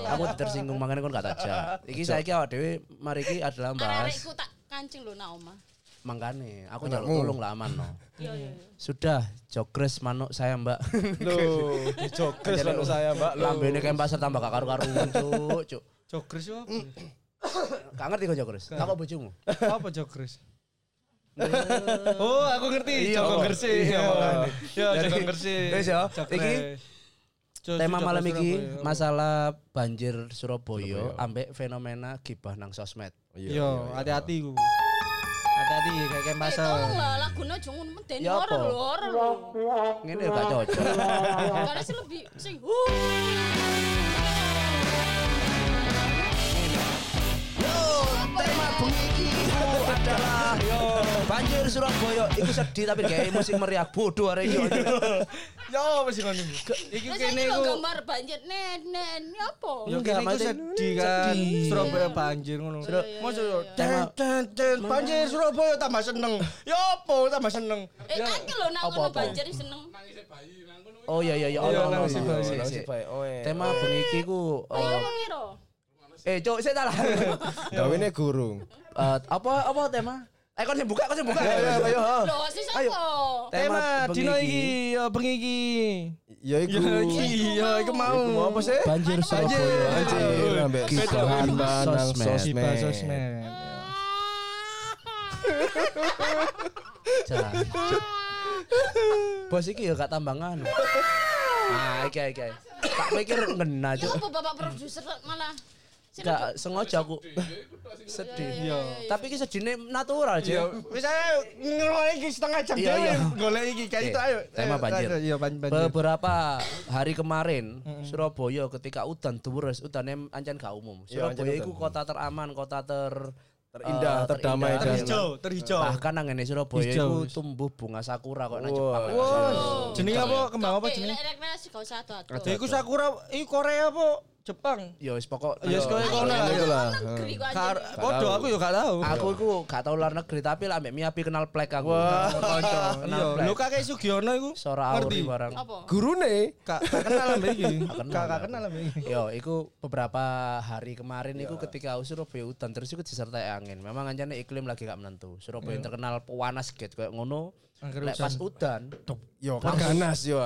Oh. Aku tersinggung makanya kon gak tak jawab. Iki saiki awak dhewe mari iki adalah bahas Arek-arekku tak kancing lho nak oma. mangkane aku Anakmu. tolong lah aman no. Iya iya. Sudah, jogres manuk saya mbak. Loh, dijokres manuk saya, Mbak. Lambene kayak pasar tambah gak karu-karuan cuk, cuk. Jogres yo. Gak ngerti kok jogres. Apa bojomu? Apa jogres? Oh, aku ngerti. Iya, Joko. Gresik. Iya, Iya, Joko Gresik. wis ya, Jogres. iki Tema Jogres malam iki Surabaya. masalah banjir Surabaya ambek fenomena gibah nang sosmed. Yo, hati-hati ku. Hati-hati kayak kayak masa. tolong lah lagune aja ngono medeni Ya apa? horor lho, horor lho. Ngene ya gak cocok. Karena sih lebih sing huh. tema bengi iku adalah banjir Surabaya. Iku sedih tapi kayak musik meriah bodoh arek iki. Yo, wis ngono. Iki kene saiki lho ku. gambar banjir nen nen apa? Yo kene ku maksudnya sedih kan. sedih. Surabaya banjir ngono. Iya, iya, yo iya. ten ten ten banjir Surabaya tambah seneng. Yo apa tambah seneng. Eh kan lho nak Apa, ngono banjir seneng. Oh iya iya iya Iya, ono ono. nangis bayi. Nangis bayi. Oh. Tema bengi iki ku Ayo eh, cuk saya salah. Gawene gurung. Eh, apa apa tema? Eh kon sing buka, kon sing buka. Ayo, ayo. Lho Ayo. sapa? Tema dino iki yo bengi iki. Ya iku. Yo iki yo iku mau. Apa sih? Banjir Banjir. Surabaya. Anjir, ambek Gibahan gibahan nang sosmed. Sosmed. Bos iki ya gak tambangan. Ah, iki iki. Tak pikir ngena Ya cuk. apa bapak produser malah Gak sengaja aku sedih. Tapi iki sedihnya natural Yo, cuk. wis ayo ngeroy iki setengah jam Iya, dhewe iya. golek iki kayak itu ayo. tema Ayo, banjir. Iya. Beberapa hari kemarin Surabaya ketika udan deres, udannya ancen gak umum. Iya, Surabaya itu kota teraman, kota ter Terindah, eh, terdamai dan- iya. Terhijau, terhijau. Bahkan nang ngene Surabaya itu tumbuh bunga sakura kok nang. Jepang. Wow. Jenenge apa? Kembang apa Eh, jenenge? rekreasi gak usah iku Sakura, iku Korea apa? Jepang. Ya wis pokok Ya wis koyo kono lah. ngomong Iya lah. negeri. Kar podo aku yo gak tahu. Aku iku gak tau luar negeri tapi lah ambek Miyabi kenal plek aku. Kanca kenal Iya, plek. lu kakek Sugiono iku. Sora Ngerti? Auri barang. Apa? Gurune. Gak kenal ambek iki. Gak aku. kenal ambek iki. Yo, iku beberapa hari kemarin iku ketika Surabaya udan terus iku disertai angin. Memang anjane iklim lagi gak menentu. Surabaya yang terkenal panas gitu kayak ngono. Lek pas udan, Yo, kan ganas yo.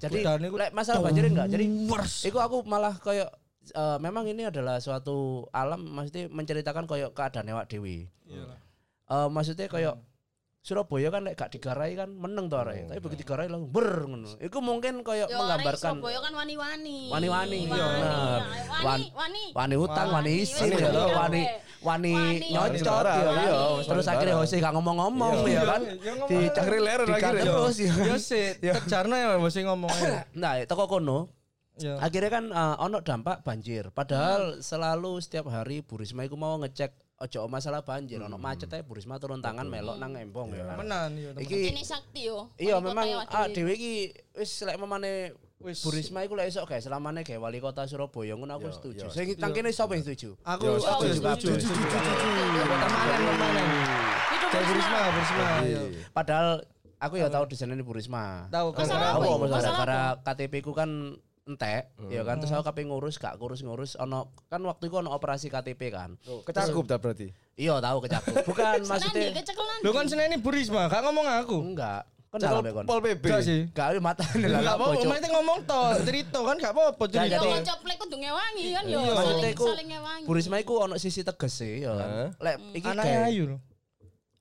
jadi lek masalah banjir enggak. Jadi iku aku malah kayak eh, memang ini adalah suatu alam maksudnya menceritakan kayak keadaan awak dewi. Eh maksudnya kayak Surabaya kan lek gak digarai kan meneng to arek. Tapi begitu digarai langsung ber ngono. Iku mungkin kayak Yo arek menggambarkan Surabaya kan wani-wani. Wani-wani, Wani, iya. Wani, Wan- wani. wani utang, wani isin Wani, ya wani, wani wani. wani Wani. nyocot ya kan. iya, Terus wani akhirnya. Jose gak ngomong-ngomong ya kan. Iya. Di Akhirnya leren dikat akhirnya. terus ya. Yo sik, terjarno ya mesti ngomong. Nah, toko kono Yo. akhirnya kan eh, ono dampak banjir. Padahal selalu setiap hari Bu Risma iku mau ngecek ojo masalah banjir, ono macet ae Bu Risma turun tangan melok nang embong ya kan. Menan yo. teman. Iki Ini sakti yo. iya Wali kota memang ya, ah dhewe iki wis lek memane Wis. Bu Risma iku lek esok guys selamane gawe wali kota Surabaya ngono aku Yo, setuju. yo, Sing nang kene sapa yang setuju? Aku aku setuju, setuju. setuju, setuju. Pertemanan Kayak Risma. Burisma. yo. Padahal aku ya tahu desainnya Bu Risma. Tahu kan gara-gara KTP ku kan entek, ya kan terus aku KP ngurus gak ngurus-ngurus ono kan waktu itu ono operasi KTP kan. Oh, kecakup dah berarti. Iya tahu kecakup. Bukan Nanti maksudnya. Lu kan seneni Bu Risma, gak ngomong aku. enggak. Kenal Cekel ambek kon. Pol PP. Enggak sih. Gak ada mata lah Enggak apa-apa, maksudnya ngomong to, cerita kan gak apa-apa Gak, cerita. Yo jadi- kanca plek kudu ngewangi kan yo. Iya. Saling Maksudnya ngewangi. Bu Risma iku ono sisi tegas sih ya kan. Lek iki kayak- ayu.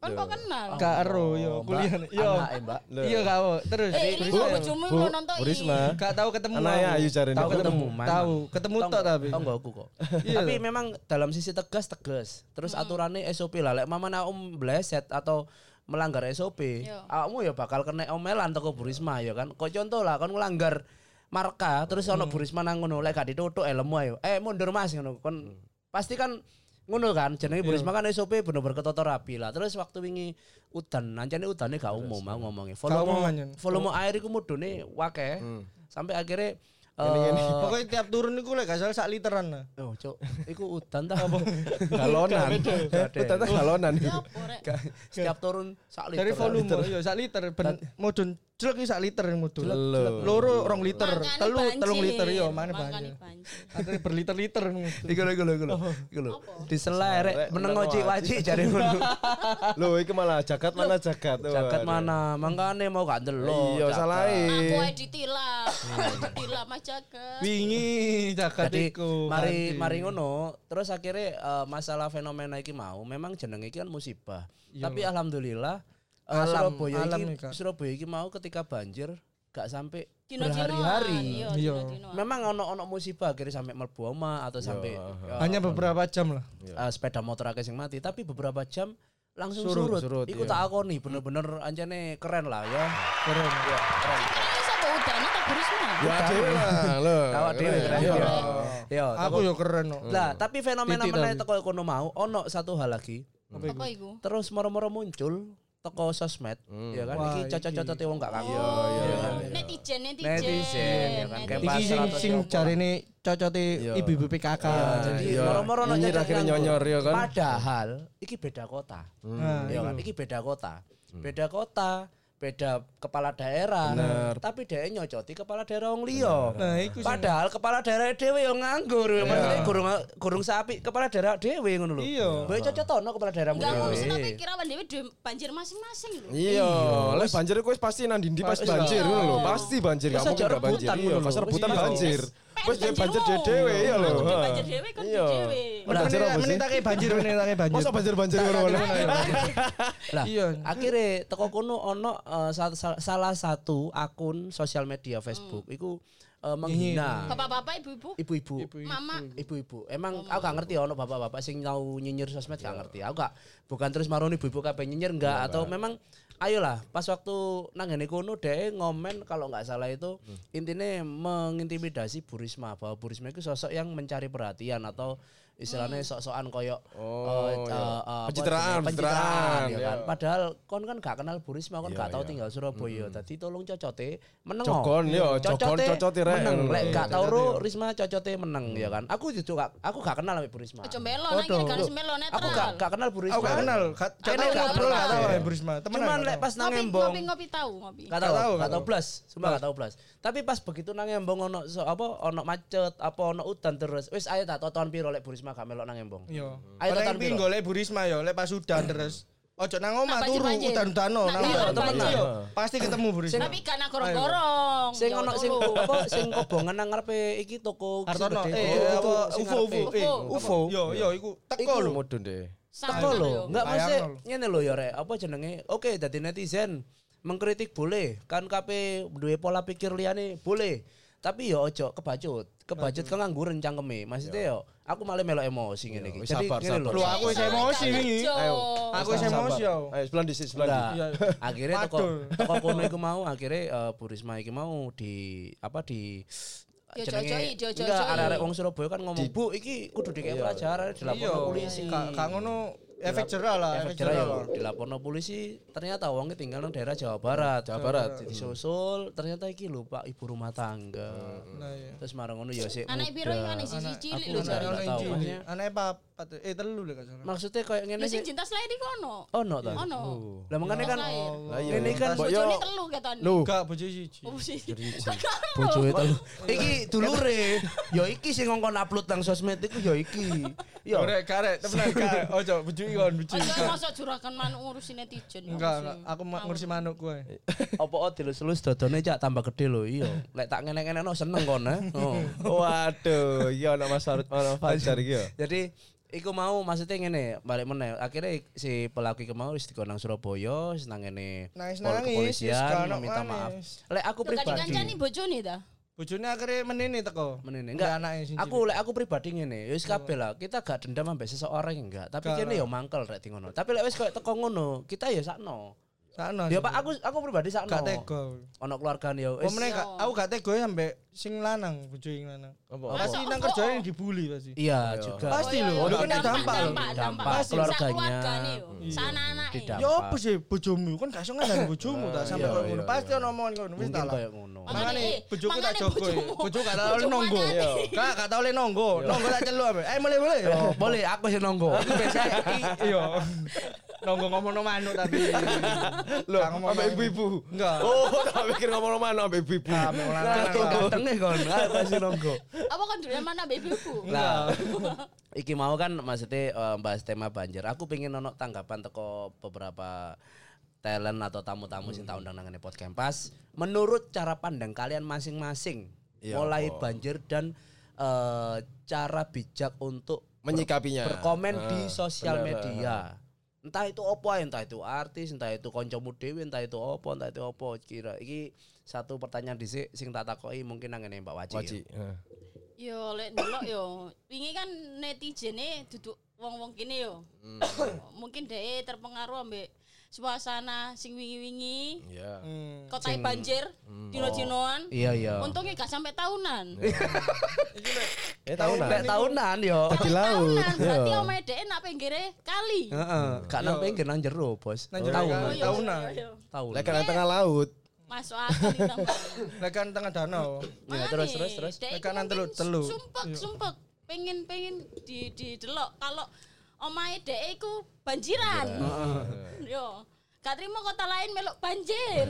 Kan kok kenal. Gak ero Oh, yo Mbak, kuliah. Yo. anake, Mbak. Iya apa. Terus Eh, ini kok bojomu nonton Bu Risma. gak tahu ketemu. Aku. Ayu cari Tahu ketemu. Tahu, ketemu tok nggak? tapi. Tau nggak aku kok. Iya Tapi memang dalam sisi tegas tegas. Terus aturannya SOP lah. Lek mamane om bleset atau melanggar SOP, Iya. awakmu ya bakal kena omelan toko Bu Risma ya kan. Kok contoh lah kon ngelanggar marka terus ono Bu Risma nang ngono lek gak ditutuk helmmu ayo. Eh mundur Mas ngono. Kon pasti kan ngono kan jenenge Bu Risma kan SOP bener-bener ketata rapi lah. Terus waktu wingi udan, nancane udane gak umum mau ngomongnya. umum, Volume volume air iku mudune wakeh. Sampai akhirnya Gini-gini. eh, Pokoknya tiap turun iku lek gak salah sak literan lah. Oh, cok, iku udan ta apa? Galonan. Gade. Utata galonan. Ya? Setiap turun sak liter. Dari volume iya sak liter ben mudun jelek iki sak liter. Lho. Loro rong liter, telu telung liter iya mana banyak. banjir. Akhirnya berliter-liter. Iku lho iku lho iku lho. Iku lho. Diselai rek meneng ojek wajik jare ngono. Loh, iki malah jagat mana jagat. Jagat mana? Mangkane mau gak ndelok. Iya, salah Aku edit tilap. Edit tilap Mas Jagat. Wingi jagat iku. mari mari ngono, terus akhirnya eh, masalah fenomena iki mau memang jenenge iki kan musibah. Tapi alhamdulillah Alam, Surabaya alam iki nih, Kak. Surabaya iki mau ketika banjir gak sampai berhari-hari. Iya, Iya. dino-dinoan. Memang ono-ono musibah akhirnya sampai mlebu oma atau sampai eh, hanya beberapa jam lah. eh, sepeda motor akeh sing mati, tapi beberapa jam langsung Surut, surut. surut, Iku iya. tak akoni bener-bener anjane keren lah ya. Keren. Ini atau Bu Risma? Ya dhewe lah, lho. Awak dhewe keren. Iya. Yo. Yo, Aku yo keren kok. Lah, tapi fenomena meneh teko kono mau ono satu hal lagi. Apa iku? Terus moro-moro muncul toko sosmed, ya kan? Wah, Iki cocok-cocok wong gak kangen. Netizen, netizen. Netizen, ya kan? Iki sing sing jarine cocote ibu-ibu PKK. Jadi Iya. moro-moro cocok akhirnya nyonyor, ya kan? Padahal iki beda kota. Ya kan? Iki beda kota. Beda kota, beda kepala daerah. Tapi dia nyocoti kepala daerah wong liya. Nah, iku Padahal kepala daerah dhewe yo nganggur. Maksudnya gurung gurung sapi kepala daerah dhewe ngono lho. Iya. Mbok cocotono kepala daerahmu Enggak dhewe. tapi kira dewe duwe banjir masing-masing lho. Iya, lek banjir iku wis pasti nang ndi pas banjir ngono lho. Pasti banjir, gak Wis mungkin aja gak banjir. Iya, pas lho. rebutan Iya. banjir. Wis dhewe banjir dhewe ya lho. Banjir dhewe kan Iya. dhewe. Banjir sih? menitake banjir, menitake banjir. Masa banjir-banjir ngono. Lah, Iya. akhirnya teko kono ono eh, sa- sa- salah satu akun sosial media Facebook iku eh, menghina Bapak-bapak, ibu-ibu, ibu-ibu. mama. Ibu-ibu. Emang aku gak ngerti ono bapak-bapak sing tau nyinyir sosmed gak ngerti. Aku gak bukan terus maroni ibu-ibu kabeh nyinyir enggak atau memang ayolah pas waktu nang ngene kono dhek ngomen kalau nggak salah itu intinya mengintimidasi Bu Risma bahwa Bu Risma itu sosok yang mencari perhatian atau istilahnya sok-sokan koyo Oh, eh, iya. eh, apa Pencitraan, pencitraan, ya iya. kan. Padahal kon kan gak kenal Bu Risma, kon Iya, gak tau iya. tinggal Surabaya. Tadi tolong cocote meneng. Jogon, yo, jogon, cocote, rek. meneng. Lek Iya, gak tau cocote, ro. Risma cocote meneng ya kan. Aku juga aku gak kenal sama Bu Risma. Aja mbelo nang kene netral. Aku gak gak kenal Bu Risma. Aku gak kenal, Kene kenal gak ngobrol kenal. gak tahu ya Bu Risma. Temenan Cuman lek tahu. pas nang Ngopi, embong ngopi, ngopi tahu, ngopi. Gak tau, tahu, gak tau tahu. blas, sumpah gak tau blas. Tapi pas begitu nang embong ono apa ono macet, apa ono udan terus. Wis ayo tak toton piro lek Bu Risma gak melok nang embong. Iya. Ayo piro? golek Bu Risma yo, lek pas udan terus. Ojo nang omah turu udan-udano nang iya, omah. temenan. Iya, Pasti ketemu Bu Risma. Tapi gak nang gorong-gorong. Sing Yo, ono sing apa sing kobongan nang ngarepe iki toko gede. eh apa UFO. UFO UFO. Yo yo iku teko lho. Mudun deh. Teko lho, yo. enggak mesti ngene lho ya rek, apa jenenge? Oke, dadi netizen mengkritik boleh, kan KP duwe pola pikir liyane boleh. Tapi yo ojo kebacut. Kebacut kengangguran cangkeme. Maksudnya yo aku malah melok emosi ngene iki. wis Jadi sabar, sabar. Lu aku wis emosi wingi. kerja. Ayo. Aku wis emosi yo. Ayo sebelah di sini, sebelah di. Enggak. Iya. Akhirnya toko toko kono iku mau akhirnya eh, Bu Risma iki mau di apa di jenenge-. Enggak, arek-arek wong Surabaya kan ngomong, "Bu, iki kudu dikek pelajaran Iya, dilapor polisi." Gak ngono efek jerah lah, efek jerah jerah ya dilaporno polisi ternyata wongnya tinggal nang daerah Jawa Barat Jawa Barat disusul ternyata iki lho Pak ibu rumah tangga Nah, iya. terus marang ngono ya sik Anak piro iki anak siji cilik lho jare. tahu. Anak papat eh telu lho gak salah. maksudnya kayak ngene Lho sing sih cinta selain iki ono. ono ta Ono. lah makanya kan. Lah iya. ini kan yo Bojone telu ketone. Lu. Gak bojo siji. Oh, sih. bojo itu iki dulure ya iki sing ngongkon upload nang sosmed iku ya iki ya Karek karek temenan karek. Ojo bojo ikon bojo. Ojo masuk juragan manuk ngurusi netizen. ya Enggak, enggak. Aku ngurusi manuk gue. apa oh dilus-lus dodone cak tambah gede lho iya lek tak ngene-ngene no seneng kon eh oh. Waduh, iya ana Mas Farud, ana Fajar iki ya. Jadi iku mau maksudnya ngene, balik meneh. Akhirnya si pelaku iku mau wis dikonang Surabaya, wis nang ngene Nangis nangis. kepolisian meminta maaf. Lek aku pribadi kancani bojone ta. Bojone akhirnya menini teko. menene Enggak anaknya sing aku lek aku pribadi ngene, wis kabeh lah. Kita gak dendam ambek seseorang enggak, tapi kene ya mangkel rek di ngono. Tapi lek wis koyo teko ngono, kita ya sakno. Sakno. Ya Pak, aku aku pribadi sakno. gak tega. Ono keluargane ya meneh gak- aku gak tega sampe sing lanang, bojo sing lanang. Apa? Pasti nang kerjane dibully pasti. Iya juga. Pasti iya, lho, iya. itu kan dampak lho. dampak, Dampak dampak. keluarganya. Yo. Sana anake. Ya apa sih bojomu kan gak iso ngandani bojomu ta sampe iya, koyo ngono. iya, Pasti ono omongan ngono wis ta kayak ngono. Makane eh, bojoku tak jogo. Bojoku gak tau nonggo. Kak gak tau le nonggo. Nonggo tak celuk. Eh boleh boleh. Boleh aku sih nonggo. Aku biasa i- iya. Nonggo ngomong manuk tapi Loh, Gak ngomong manuk. ibu-ibu. Enggak. Oh, tak pikir ngomong ibu-ibu. Nah, ambek wong lanang. Aku ganteng nih kon. Aku sih nonggo. Apa kan dulu mana babyku? Lah, iki mau kan maksudnya eh, bahas tema banjir. Aku pengen ono tanggapan teko beberapa talent atau tamu-tamu sing tak undang nang ngene podcast. Menurut cara pandang kalian masing-masing Iya, mulai apa? banjir dan eh, cara bijak untuk Menyikapinya. berkomen di Ah, sosial bener, media. Entah itu opo entah itu artis, entah itu koncomu dhewe, entah itu opo, entah itu opo. Kira iki satu pertanyaan dhisik sing tak takoki mungkin nang ngene Mbak Waci. ya. Waji. Heeh. Yo lek ndelok yo, wingi kan netijene duduk wong-wong kene yo. Hmm. Mungkin dhek terpengaruh ambek suasana sing wingi-wingi, Iya. Hmm. kota banjir, dino-dinoan. Iya iya. Untungnya gak sampai tahunan. Eh tahunan. Lek tahunan yo. Di laut. Tahunan berarti Iya. omae dhek nak pinggire kali. Heeh, gak nang pinggir nang jero, Bos. Nang jero Tahun. kan. Oh, iya, tahunan. iya, iya. Tahun. Lek kan tengah laut. Masuk akal ditambah. Lek kan tengah danau. Ya, terus terus terus. Dek Tekan iku telu- telu. Sumpek, sumpek. Pengen pengen di di delok kalau omahe dek iku banjiran. Yo. Gak terima kota lain melok banjir.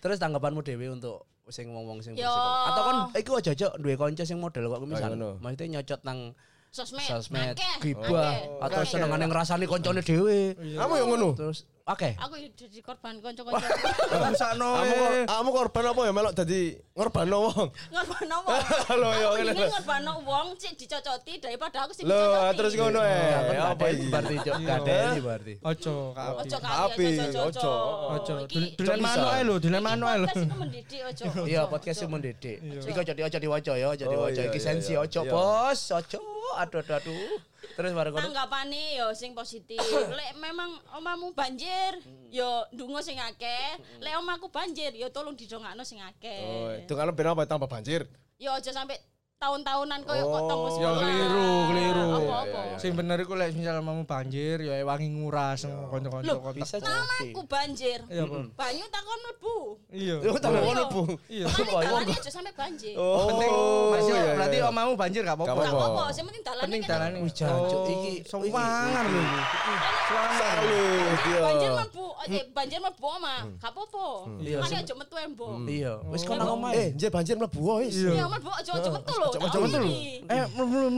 Terus tanggapanmu dewe untuk sing ngomong sing Yo. Atau kan iku aja-aja duwe kanca sing model kok misal. Maksudnya nyocot nang Sosmed. sosmed, gibah atau senengane ngrasani koncone dhewe. Kamu yang ngono. Terus oke. Aku jadi korban kanca-kanca. Rusakno. Kamu kor- kamu korban apa ya melok dadi ngorban wong. ngorban wong. Lho, yo, Aku ngene ini lho. ngorban wong sik dicocoti daripada aku sing Lho, dicocoti. terus ngono eh. Apa iki? berarti cok gadeni berarti. Ojo kak. Ojo Api, kali aja ojo. ojo. Ojo. Iki- Dulen manuk ae lho, dulen iki manuk ae lho. podcast mendidik ojo. Iya, podcast mendidik. Iku aja di aja diwaca ya, Oh, diwaca iya, iki iya, sensi iya. ojo, Iya. Bos. Ojo. Aduh aduh aduh. Terus ngono. Tanggapane yo sing positif. Lek memang omamu banjir, yo ndonga sing akeh. Lek omaku banjir, yo tolong didongakno sing akeh. Oh, kan ben apa tambah banjir. Yo aja sampai tahun-tahunan koyo kok Oh, tonggo ya sekolah. keliru, keliru. Apa-apa. Sing bener iku lek misal mau banjir ya wangi nguras kanca-kanca kontak. Bisa Namaku banjir. Iya. Banyu takon mlebu. Iya. Yo tambah Iya. ngono, Bu. Iya. Dalane aja sampai banjir. Oh, Penting masih iya, iya, berarti iya. omamu banjir gak apa-apa. Gak apa-apa. sing penting dalane Penting dalane. Wih, jancuk, iki. Sewangan lho. Salut, iya. Banjir mlebu, eh banjir mlebu oma, gak apa-apa. Iya, Makanya sem- aja metu embo. Iya, wis kono Oh. omah. Eh, banjir mlebu wis. Iya, mlebu aja metu lho. Aja metu lho. Eh.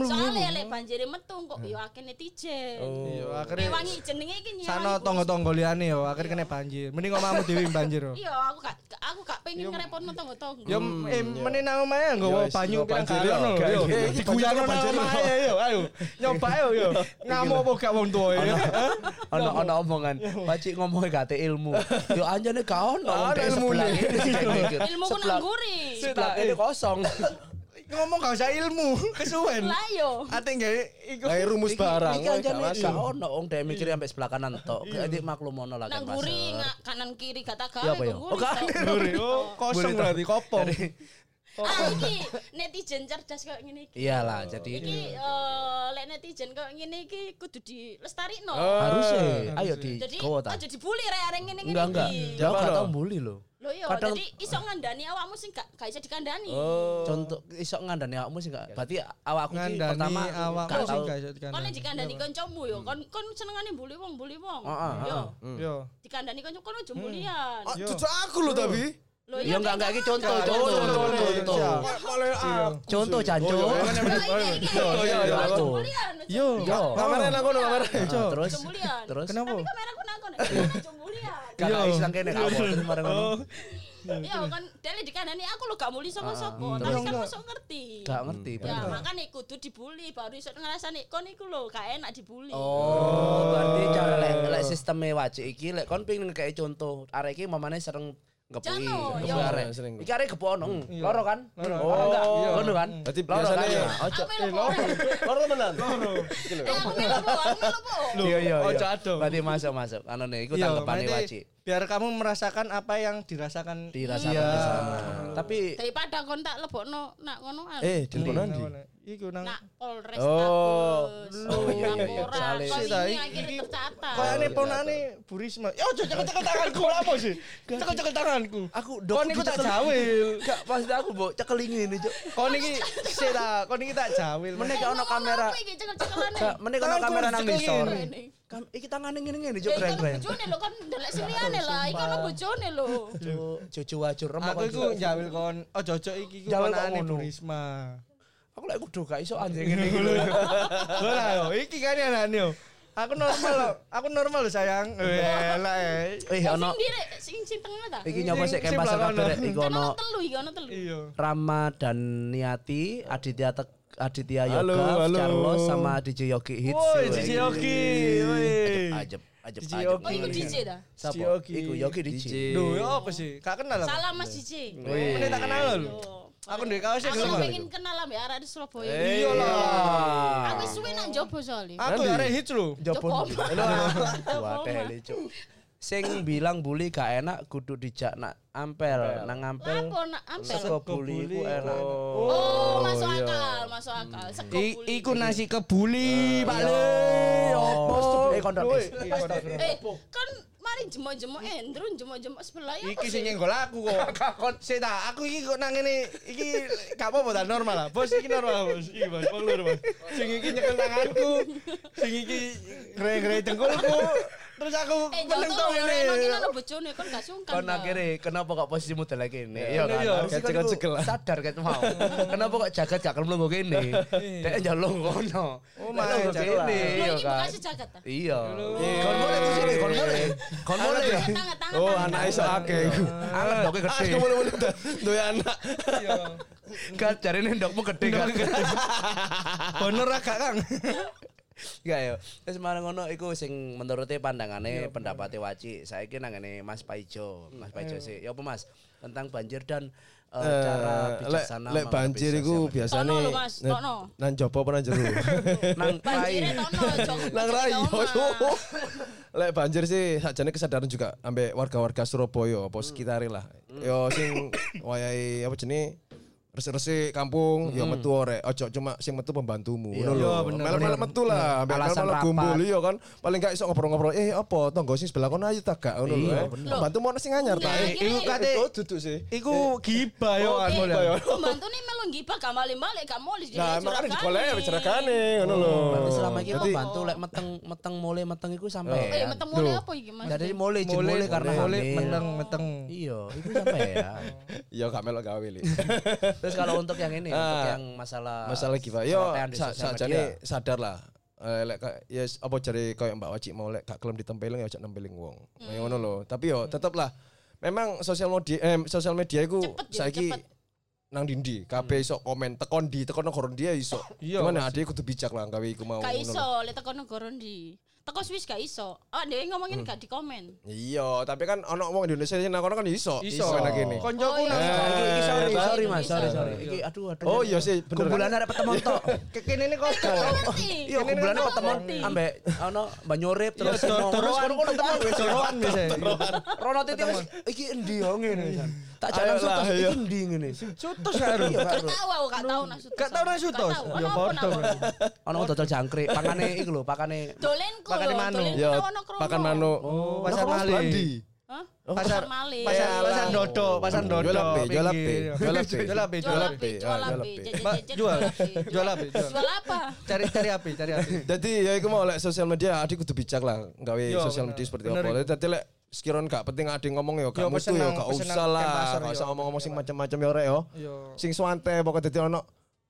Soalnya lek banjire metu kok yo akeh netizen. Iya, Nek akhirnya wangi jenenge iki nyewangi. Sano tonggo-tonggo liyane yo, akhirnya kena banjir. Mending omamu dhewe banjir yo. Iya, aku gak aku gak pengen ngerepotno tonggo-tonggo. Yo eh meneh nang omahe wis, banyu pirang banjir, galon yo. diguyarno banjir, nang banjir. omahe yo. Ayo. Nyoba yo yo. Ngamuk apa gak wong tuwa yo. Ono ono omongan, Pacik ngomongnya gak ada ilmu. Yo anjane gak ono sing mikir. Ilmu ku nang guri. Sebelah ini kosong. Ngomong gak usah ilmu, kesuwen. Lah yo. Ate gawe iku. Rumus barang. Iki anjane gak gak ono wong dek mikir sampai sebelah kanan tok. Jadi maklum ono lah kan Nang guri kanan kiri gak tak Iya, gawe apa ya? Oh. Oh, kosong berarti kopong. Ah iki netizen cerdas kok ngene iki. Iyalah, jadi Iki eh, lek netizen kok ngene iki kudu dilestarikno. harusnya ayo di Jadi aja dibully rek arek ngene ngene Enggak enggak. iki. Jauh gak tau lo? bully lo. Lho iya, Kadang- jadi iso ngandani awakmu sing gak gak iso dikandani. Oh. Contoh iso ngandani awakmu sih gak. Berarti awakku ki Ngandani pertama awakmu gak sing gak iso dikandani. Kon dikandani kancamu yo, kon kon senengane bully wong, bully wong. Heeh, Yo, Yo. dikandani kanca kon aja bulian. Ah, Cucu aku lo tapi. Lho Ya enggak enggak iki contoh, Contoh, contoh, contoh, contoh, jancu. Oh, iya, Yo iya, iya. Yo. Kamera aku no kamera. Ah, Terus terus Kenapa? Kamera nakon. Jembulian. kakak Yo. islang kene ngono. Iya kan dele dikandani aku lo gak muli sapa-sapa, tapi kan mosok ngerti. Gak ngerti. Ya, makanya kudu dibully baru iso ngrasani kon iku lho gak enak dibully. Oh, berarti cara lek lek sisteme wajib iki lek kon pengen kayak contoh arek iki mamane sering arek. Sering. Iki arek gepo ono. Loro kan? Loro. Oh, enggak. Iya. Ngono kan? Berarti Loro kan? biasanya- Ya, Ojo. Melu po. Loro temenan. Eh, melu po. Iya iya. Ojo iya. ado. Berarti masuk masuk. Anu nih, iku tanggapane berarti wajib. Biar kamu merasakan apa yang dirasakan Dirasakan Iya. di sana. Tapi Daripada kon tak lebokno nak ngono an. Eh, di Nang- nanti. nang- Iku nang Nak Polres Oh. Oh, iya, iya, iya. Sale. Iki- tercatat. Kayaknya ponane Bu Risma. Ya ojo cekel-cekel tanganku lah apa sih? Cekel-cekel tanganku. aku Kon niku tak jawil. Gak pasti aku mbok cekel ini Cuk. Kon iki sik ta, kon iki tak jawil. Meneh gak ono kamera. gak ono kamera nang ngisor. Kam iki tangane ngene-ngene Ya Cuk iki ono keren-keren. bojone lho kon ndelok siliane lah, iki ono bojone lho. Cucu wajur remok. Aku iku jawil kon ojo ojo iki iku ngono. Bu Risma. Aku lek kudu gak iso anjing ngene iki lho. Ora yo, iki kan anane yo. Aku normal loh, aku normal loh sayang. Elah eh. Eh ono? Sing sing tengah ta? iki nyoba sik kempas kabeh iku Kan ono ono telu iki, ono telu. Iya. Rama dan Niati, Aditya Tek- Aditya Halo, Yoga, halo. Carlos sama DJ Yogi Hits. Woi. DJ Yogi. Ajep, ajep, DJ ajep. Oh, iku DJ? Siapa? DJ Yogi. Iku Yogi DJ. Duh, ya apa sih? Gak kenal aku. Salam Mas DJ. Ini tak kenal lho. Aku ndek kaos Aku gelem. pengen kenal ambek arek di Surabaya. Iya lah. Aku suwe nak jobo soalnya. Aku ya arek hits lho. Jopo. Wadah lucu. Sing bilang bully gak enak kudu dijak nak ampel, nang ampel. Sego bully ku enak. Oh, masuk akal, masuk akal. Sego I- buli. Iku nasi kebuli, Pak Le. Opo? Eh kondok. Woi, Eh, kan mari jemo-jemo endrun jemo-jemo sebelah ya. Iki sing nyenggol aku kok. Sik ta, aku iki kok nang ngene iki gak apa-apa ta normal lah. Bos iki normal, Bos. Iki Bos, wong lur, Bos. Sing iki nyekel tanganku. Sing iki gre-gre dengkulku. Terus aku Eh, ya, ini ono bojone kan gak sungkan. Kon kenapa kok posisi model lagi ini? Iya kan? Iya. Harusnya kan iku lah. Sadar kan mau. Kenapa kok jagat gak kelem lungguh kene? Dek njaluk kono. Oh, my lungguh jagat lah. kene, Iya kan? Iya. Kon boleh ku sini, kon boleh. Kon boleh. Oh, anak iso akeh iku. Ndoknya Ah, gede. aku boleh-boleh duwe anak. Iya. Kan jarine ndokmu gede kan. Honor agak Kang. Enggak ya. Terus marang ngono iku sing menurute pandangane pendapate Waci. Saiki nang ngene Mas Paijo. Mas Paijo sih. Ya apa Mas? Tentang banjir dan eh, cara Eh, bijaksana lek banjir iku biasane Tono lho, Mas, nan- tono. Nan jopo apa nan jero? nang rai. Nang rayo. Lek banjir sih sakjane kesadaran juga ambek warga-warga Surabaya apa sekitare lah. Yo sing wayahe apa jenenge resik-resik kampung yo metu orek ojo cuma sing metu pembantumu ngono lho. Iya, bener. metu lah, melu rapat. gumbul iya kan. Paling gak iso ngobrol-ngobrol eh apa tonggo sing sebelah kono ayo tak gak ngono lho. Iya, eh. Pembantu mau sing anyar ta. Eh, Iku kate duduk sih. Iku gibah yo kan. Pembantu nih melu ngibah gak balik-balik gak mau Nah, makanya digolek wis cerakane ngono lho. Berarti selama iki pembantu lek meteng meteng mulai meteng iku sampai Eh, ya. meteng mulai apa iki Mas? Jen Mulai mulai karena mulai hamil. meneng meteng. Iya, itu sampai ya. Iya gak melok gawe. Terus kalau untuk yang ini, untuk Ah, yang masalah Masalah gimana? Yo di sa- sajane sadar lah. Eh, lek ya s- apa jare koyo Mbak Waci mau lek gak kelem ditempelin ya ojo nempeling wong. Kayak ngono lho. Tapi yo tetep lah memang sosial media eh, sosial media iku Cepet ya, saiki cepet. nang dindi kabeh iso komen tekon di tekon negara dia iso. Iya, Cuman ya pasti. ade kudu bijak lah gawe iku mau lho. iso lek teko negara. Teko Swiss gak iso. Oh, dia ngomongin Hmm. gak di komen. Iya, tapi kan ono wong Indonesia sing nang kono kan iso. Iso. Enak gini. Koncoku Oh, nang iya. Iki, sorry, sorry mas, sorry, sorry. Iki aduh, aduh. Oh iya sih, bener. Kumpulan arek petemon tok. kekene ini kok. Iya, kumpulannya Ngerti. petemon ambek ono Banyorip terus Iya, terus kono ketemu wis doroan bisa. Rono titik wis iki endi yo ngene. Tak jalan sutus iki endi ngene. Sutus karo. Iya, Gak tahu aku, gak tahu nak sutus. Gak tahu nak sutus? Ya, nak? Ono dodol jangkrik, pakane iku lho, pakane Dolenku Pakane lho, manu. Ya, pakan manuk. Oh, pasar Mali. Hah? Pasar Pasar Mali. Pasar Yalah. pasar dodo, pasar dodo. Jual ape, jual ape, pinggir. jual ape. Jual ape, Jual api, ape. jual jual api. ape. Jual. api. Jual ape, jual. Apa? Cari cari api, cari api. Jadi ya iku mau lek sosial media adik kudu bijak lah gawe Yo, sosial media seperti apa. Dadi lek sekiranya gak penting ade ngomong ya Yo, gak mutu pesen ya gak usah lah. Gak yo. usah ngomong-ngomong sing macam-macam ya rek yo. Yo. Sing suante pokoknya dadi ono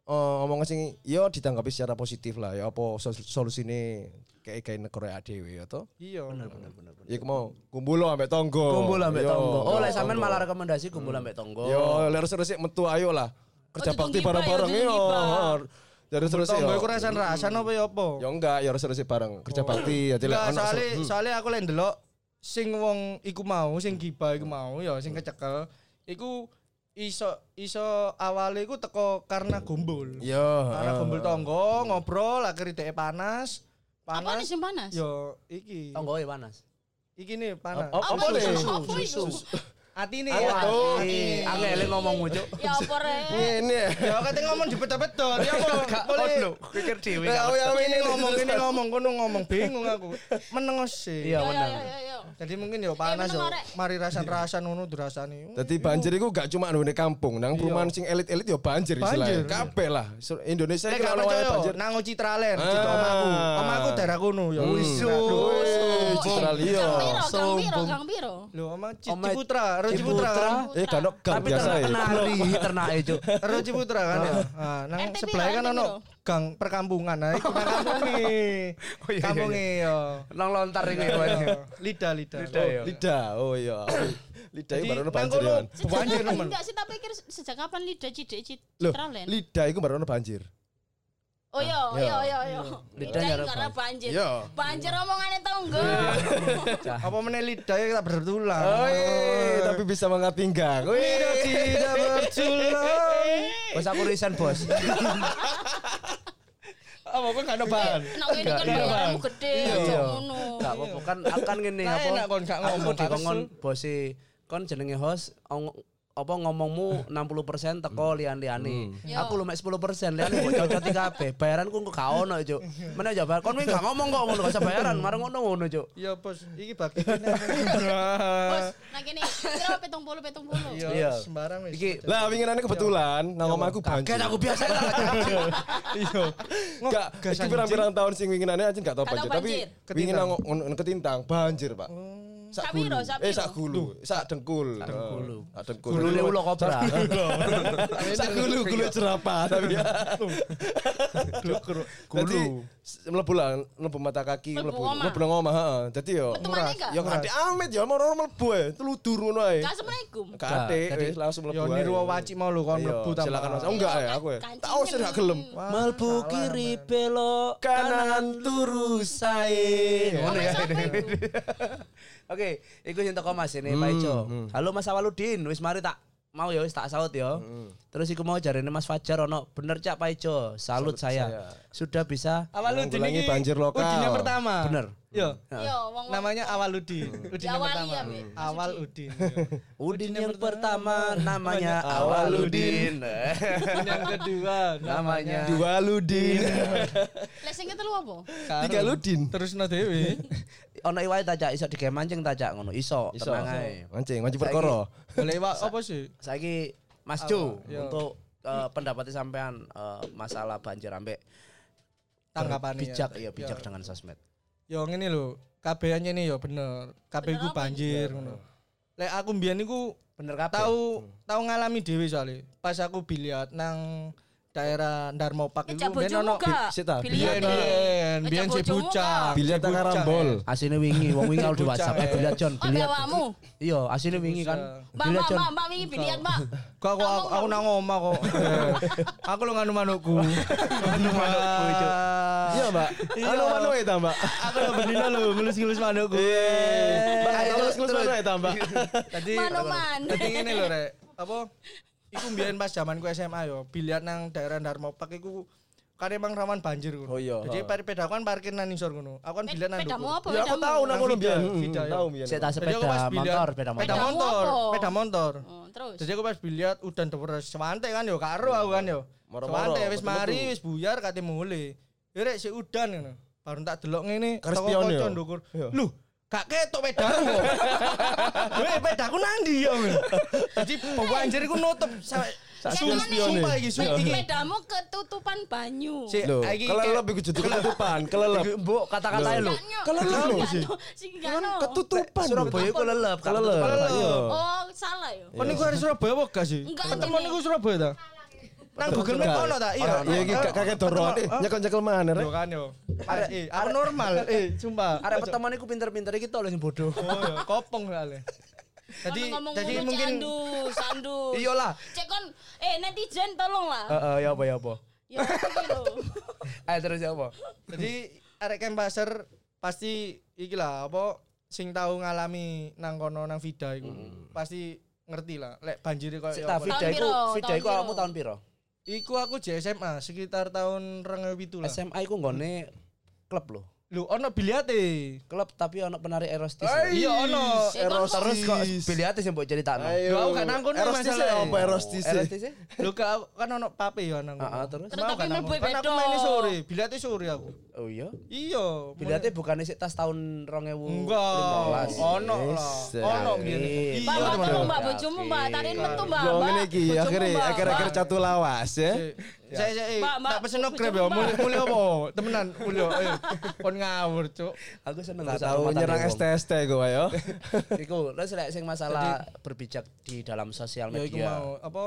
eh, ngomong sing yo ditanggapi secara positif lah ya apa sol- solusine kayak kayak negara dhewe ya to. Iya. Bener bener. Ya iku mau kumpul ambek tonggo. Kumpul ambek tonggo. Oh, lek tonggo. sampean malah rekomendasi kumpul ambek tonggo. Yo, lek resik metu ayo lah. Kerja Oh, bakti dudung bareng-bareng gibah, ya, yo. gibah. Dari terus Tonggo yo. iku rasan-rasan apa ya apa? Ya enggak, ya resik-resik bareng. Kerja bakti jadi lek Enggak, ono soalnya hmm. soalnya aku lek ndelok sing wong iku mau, sing giba iku mau ya sing kecekel iku iso iso awale iku teko karena gombol. Yo. Karena heeh. gombol tonggo, ngobrol, akhirnya dhek panas. Apa nih Panas. sing panas? Yo iki. Tonggo ya panas. Iki nih panas. Apa Apa nih? itu? Apa itu? Ati nih. Tuh? Ih, angel ngomongmu, Cuk. Ya apa rek? Ini ya. Ya kate ngomong dipedot-pedot. Ya apa? Boleh. pikir dhewe. Ya ya ini ngomong ini ngomong kono ngomong bingung aku. Meneng sih. Iya, Ya, bener. Ya, ya, ya. Jadi mungkin ya panas yo. Arek. Mari rasan-rasan ngono dirasani. Jadi banjir itu gak cuma di kampung, nang perumahan sing elit-elit ya banjir istilahnya. Kabeh lah. Indonesia Nek iki gak ono banjir. nang Citraland, Ah. cita omaku. Omaku daerah kono ya. Hmm. Wis. Australia. Gang gang Sombong. gang piro? Lho, oma Oma Ciputra, Ro Ciputra. Ciputra. Eh kan gang Tapi biasa ternak ya. kenari, ternake, Cuk. Ro Ciputra kan ya. Nah, nang sebelah kan RT ono? Gang perkampungan. Nah, iku nang kampunge. iya, Kampunge yo. Nang lontar iki. Lidah, lidah. Lidah, ya. Lidah. Oh iya. Lidah itu baru banjir banjir nemen. Enggak sih, tak pikir sejak kapan lidah cidek Cit- Loh, Citraland? lidah itu baru banjir. Oh iya, iya, iya, iya. Lidah karena banjir. banjir. Iya. Banjir omongane tonggo. Apa meneh lidah ya tak bertulang. Oh, iya, tapi bisa mengangkat pinggang. Lidah tidak bertulang. Bos aku resign, Bos. Apa kok gak ada bahan? Nak ngene kan bayaranmu gede, aja ngono. Gak apa-apa kan kan ngene Nah, apa? enak kon gak ngomong, dikongkon bose kon jenenge host apa ngomongmu 60% teko lian-liane. Yo. Aku lu mek 10% liane mbok cocoti kabeh. Bayaranku kok gak ono, Cuk. Mana jawab kon wis gak ngomong kok ngono gak usah bayaran, marang ngono ngono, Cuk. Iya, Bos. Iki bagi Bos, nah gini, kira petong puluh, petong puluh. Iya. Iya, sembarang wis. Iki Lah winginane kebetulan nang omahku banjir. kaget aku biasa lah. Iya. Gak, Gas iki pirang-pirang tahun sing winginane aja gak tau banjir, tapi banjir. wingin nang nang ketintang banjir, Pak. Sak Sak piro, gulu. sak Eh piro? sak gulu, sak dengkul. dengkul. Sak dengkul. Gulune ulo kobra. Sak gulu gulu tapi ya. Gulu. Mlebu lah, mlebu mata kaki, Mlebu mlebu mlebu nang omah, heeh. Dadi yo nganti amit ya mau orang mlebu ae, teludur ngono ae. Assalamualaikum. Kate wis langsung mlebu. Yo niru waci mau lho kon Iya, mlebu tambah. Silakan Mas. Oh enggak ya aku ya. Tak usir gak gelem. Salah, kiri belok kanan turu sae. Ngono ya. Oke, iku sing teko Mas ini Pak Ijo. Halo Mas Awaludin, wis mari tak mau ya wis tak saut ya. Terus iku mau jarene Mas Fajar ono, bener Cak Pak Ijo, salut, saya. saya. Sudah bisa Awaludin iki banjir lokal. Udin yang pertama. bener. Yo. Yo, wong Namanya Awaludin. Udin yang Diawali pertama. ya. Awal Udin. Udin yang pertama namanya Awaludin. Udin yang kedua Namanya Dua ludin. Sing ketelu apa? Tiga ludin. Terus no dewe. ono iwae ta Cak, iso digawe mancing ta Cak ngono. Iso, Iso. tenang ae. Mancing, mancing perkara. Boleh Pak apa sih? Saiki Mas Jo Apa? Yo. untuk eh, pendapatnya sampean eh, masalah banjir ambek Tanggapannya. bijak ya bijak dengan sosmed. Yo ngene lho, kabehane ini yo bener. Kabeh iku banjir ngono. Lek aku mbiyen iku Bener kabeh. tahu tahu ngalami dhewe soalnya. Pas aku biliat nang daerah Darmopak Ngejak iku ben ono ta, Biliar. biyen biyen biyen si Si tak bocah, karambol. eh. Asine wingi, wong wingi di WhatsApp eh Jon, Oh, biliat. bawamu. Iya, asine wingi kan. Mbak, mbak, mbak, wingi biliar, mbak. Kok aku aku, aku nang omah kok. aku lo nganu manukku. Nganu manukku itu. Iya, Mbak. Anu manu eta, Mbak. Aku lo bendina lo ngelus-ngelus manukku. Mbak, terus terus manu eta, Mbak. Tadi Manoman. Tadi ngene lho rek. Apa iku mbiyen pas zamanku SMA yo, biliar nang daerah Darmopak iku kan emang rawan banjir ngono. Oh iya. Jadi par sepeda kan parkir nang isor ngono. Aku kan biliar nang Pedamu apa? Ya aku tahu nang Vida, biyen. Tahu biyen. Pas sepeda motor, sepeda Sepeda motor. Pedamu motor, sepeda motor. Oh, terus. Jadi aku pas biliar udan deres sewantek kan yo karo aku kan yo. Sewantek wis mari wis buyar kate mulai. Ya rek si udan ngono. Baru tak delok ngene yo. kanca ndukur. Iya. Gak ketok pedamu. Weh pedaku nang ndi men? Jadi banjir iku nutup. Sumpah iki sumpah iki. Sepedamu ketutupan banyu. Si, Lho, iki kelelep iku jadi ketutupan, kelelep. Mbok kata-katanya lho. Kelelep lho. No. Ketutupan. Surabaya iku lelep, Kelelep. Iya. Oh, salah yo. Kon niku hari Surabaya apa gak sih? Enggak, Ketemu niku Surabaya ta? Nang Google Map ono ta? Iya. Iya iki gak kakek doron. Eh, nyekel-nyekel mana, Yo Rek? kan yo. Arek eh aku normal. Eh, sumpah. Arek pertemuan iku pinter-pinter iki tok sing bodoh. Oh ya, kopong soalnya. Jadi ngomong jadi mungkin Sandu, Sandu. Iyalah. Cek kon eh netizen tolong lah. Heeh, ya apa ya apa. Ya. Ayo terus ya apa? jadi arek Kempaser pasti iki lah apa sing tahu ngalami nang kono nang Vida iku. Pasti ngerti lah lek banjir koyo Tahun iku, Tahun iku awakmu tahun piro? Iku aku di SMA sekitar tahun 2007 lah. SMA iku nggone klub lho. Lu ono biliate. Klub tapi ono penari erostis. Iya ono. Eros terus kok biliate sing mbok ceritakno. Lho, aku gak nang kono Erostis masalah. apa erostis? Erostis e? Lu kan ono pape ya nang. kono. Heeh, terus? Terus Mau? Kan aku main sore, biliate sore aku. Oh iya. Iya. Biliate bukannya sik tas tahun 2015. Enggak. Ono lah. Ono biyen. Iya, Mbak, mbak, teman-teman. tolong mbak bojomu mbak, tarin metu mbak. Yo ngene iki akhir-akhir Mbak. catu lawas ya. Saya saya eh, Mbak, Mbak, tak pesen grab ya. Mulai mulai apa? Temenan, mulai. Eh, kon ngawur, Cuk. Aku seneng urusan tahu nyerang. STST gue ya. Iku terus lek sing masalah berbijak di dalam sosial Ya iku media. mau apa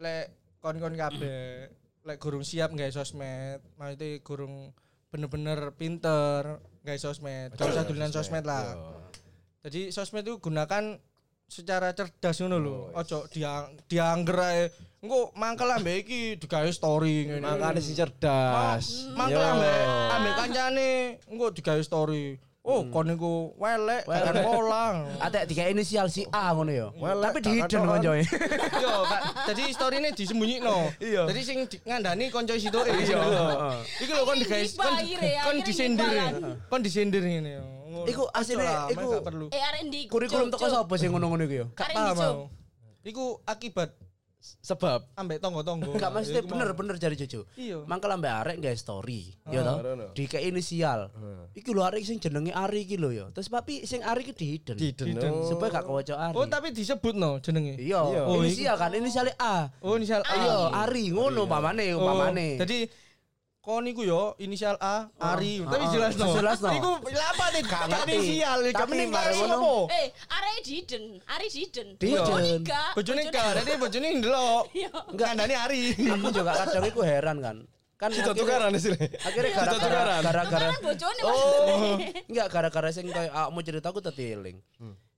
lek kon-kon kabeh lek gurung siap nggak sosmed, maksudnya gurung bener-bener pinter nggak sosmed. Gak usah dolanan sosmed lah. Jadi sosmed itu gunakan secara cerdas ngono lho. Ojo diang diangger. Engko mangkel ambek iki digawe story ngene. Makanya si cerdas. Mangkel Yo. ambek ambek kancane engko digawe story. Oh, kon niku welek, kan polang. Ada tiga inisial si A ngono ya. Tapi di tak hidden katokan. koncoe. Yo, Kak. Jadi story-ne disembunyikan. Iya. Jadi sing ngandani konco sitoke. Iya. Iku lho kon digawe kon kon disindir. Kon disindir ngene yo. Ngono. Iku asline, iku-. Eh arek ndi? Kurikulum teko sapa sing ngono-ngono iku ya? Gak paham. Iku akibat Sebab ambek tonggo-tonggo. Enggak maksudnya Iku mau. bener-bener jari cucu. Iya. Mangkel ambek arek nggak story, ya toh. Di ke inisial. Iki lho arek sing jenenge Ari iki lho ya. Terus tapi sing Ari iki di hidden. Diden. Supaya gak kewaca Ari. Oh, tapi disebut no jenenge. Iya, Oh, inisial kan inisialnya A. Oh, inisial A. Ayo Ari ngono pamane Oh, pamane. Jadi kon niku yo inisial A, Ari. Tapi oh, jelas no. jelas no. Iku apa nih? Gak ngerti. inisial. Mari mari ngono. ngono. Eh, arek Diden, Ari Diden. Diden. Bojone gak. Dadi bojone ndelok. Iya. Enggak ngandani Ari. Aku juga kadang iku heran kan. Kan Itu akhirnya- tukaran sini. Akhirnya Itu gara-gara tukaran. gara-gara bojone Oh, enggak gara-gara sing koyo awakmu ceritaku tetiling.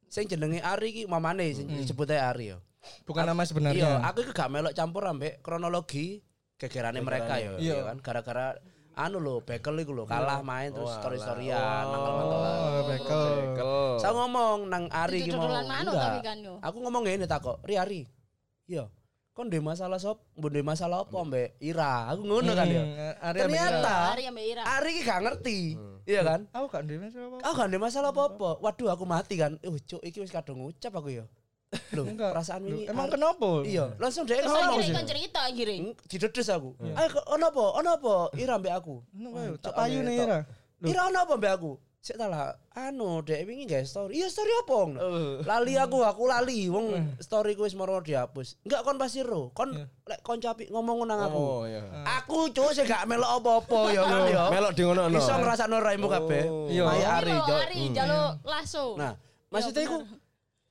Sing jenenge Ari iki mamane sing disebut ae Ari ya. Bukan nama Iya, sebenarnya. aku iku gak melok campur ambek kronologi gegerane mereka ya, Iya. iya kan gara-gara anu lho bekel iku lho kalah main terus story-storyan mangkel-mangkelan. Oh, bekel. Saya ngomong nang Ari mau. Manuk Enggak. kan. Aku ngomong ngene tak kok, Ri Ari. Iya. Kon ndek masalah sop, ndek masalah apa mbek Ira. Aku ngono kan ya. Hmm, Ari Ternyata Ari ambek Ira. Ari iki gak ngerti. Iya kan? Aku gak ndek masalah apa. Aku gak ada masalah apa-apa. Waduh, aku mati kan. Uh, cuk, iki wis kadung ngucap aku ya. Loh, Enggak. perasaan Loh, ini. Emang kenapa? Iya, langsung dia Terus ngomong kan cerita akhirnya. Hmm, Didedes aku. Ayo, kok- ono apa? Ono apa? Ira mbek aku. Ngono Cuk, tak payu nih. Ira. Ira ono apa mbek aku? Sik ta lah, anu dek wingi gak story. Iya story apa? Ngono. Lali aku, aku lali. Wong story ku wis moro dihapus. Enggak kon pasti ro. Kon lek kon capi ngomong nang aku. Oh iya. Aku cuk sing gak melok apa-apa ya kan ya. Melok di ngono Iso ngrasakno raimu kabeh. Iya. Maya Ari Ari, lasso. Nah, maksudnya iku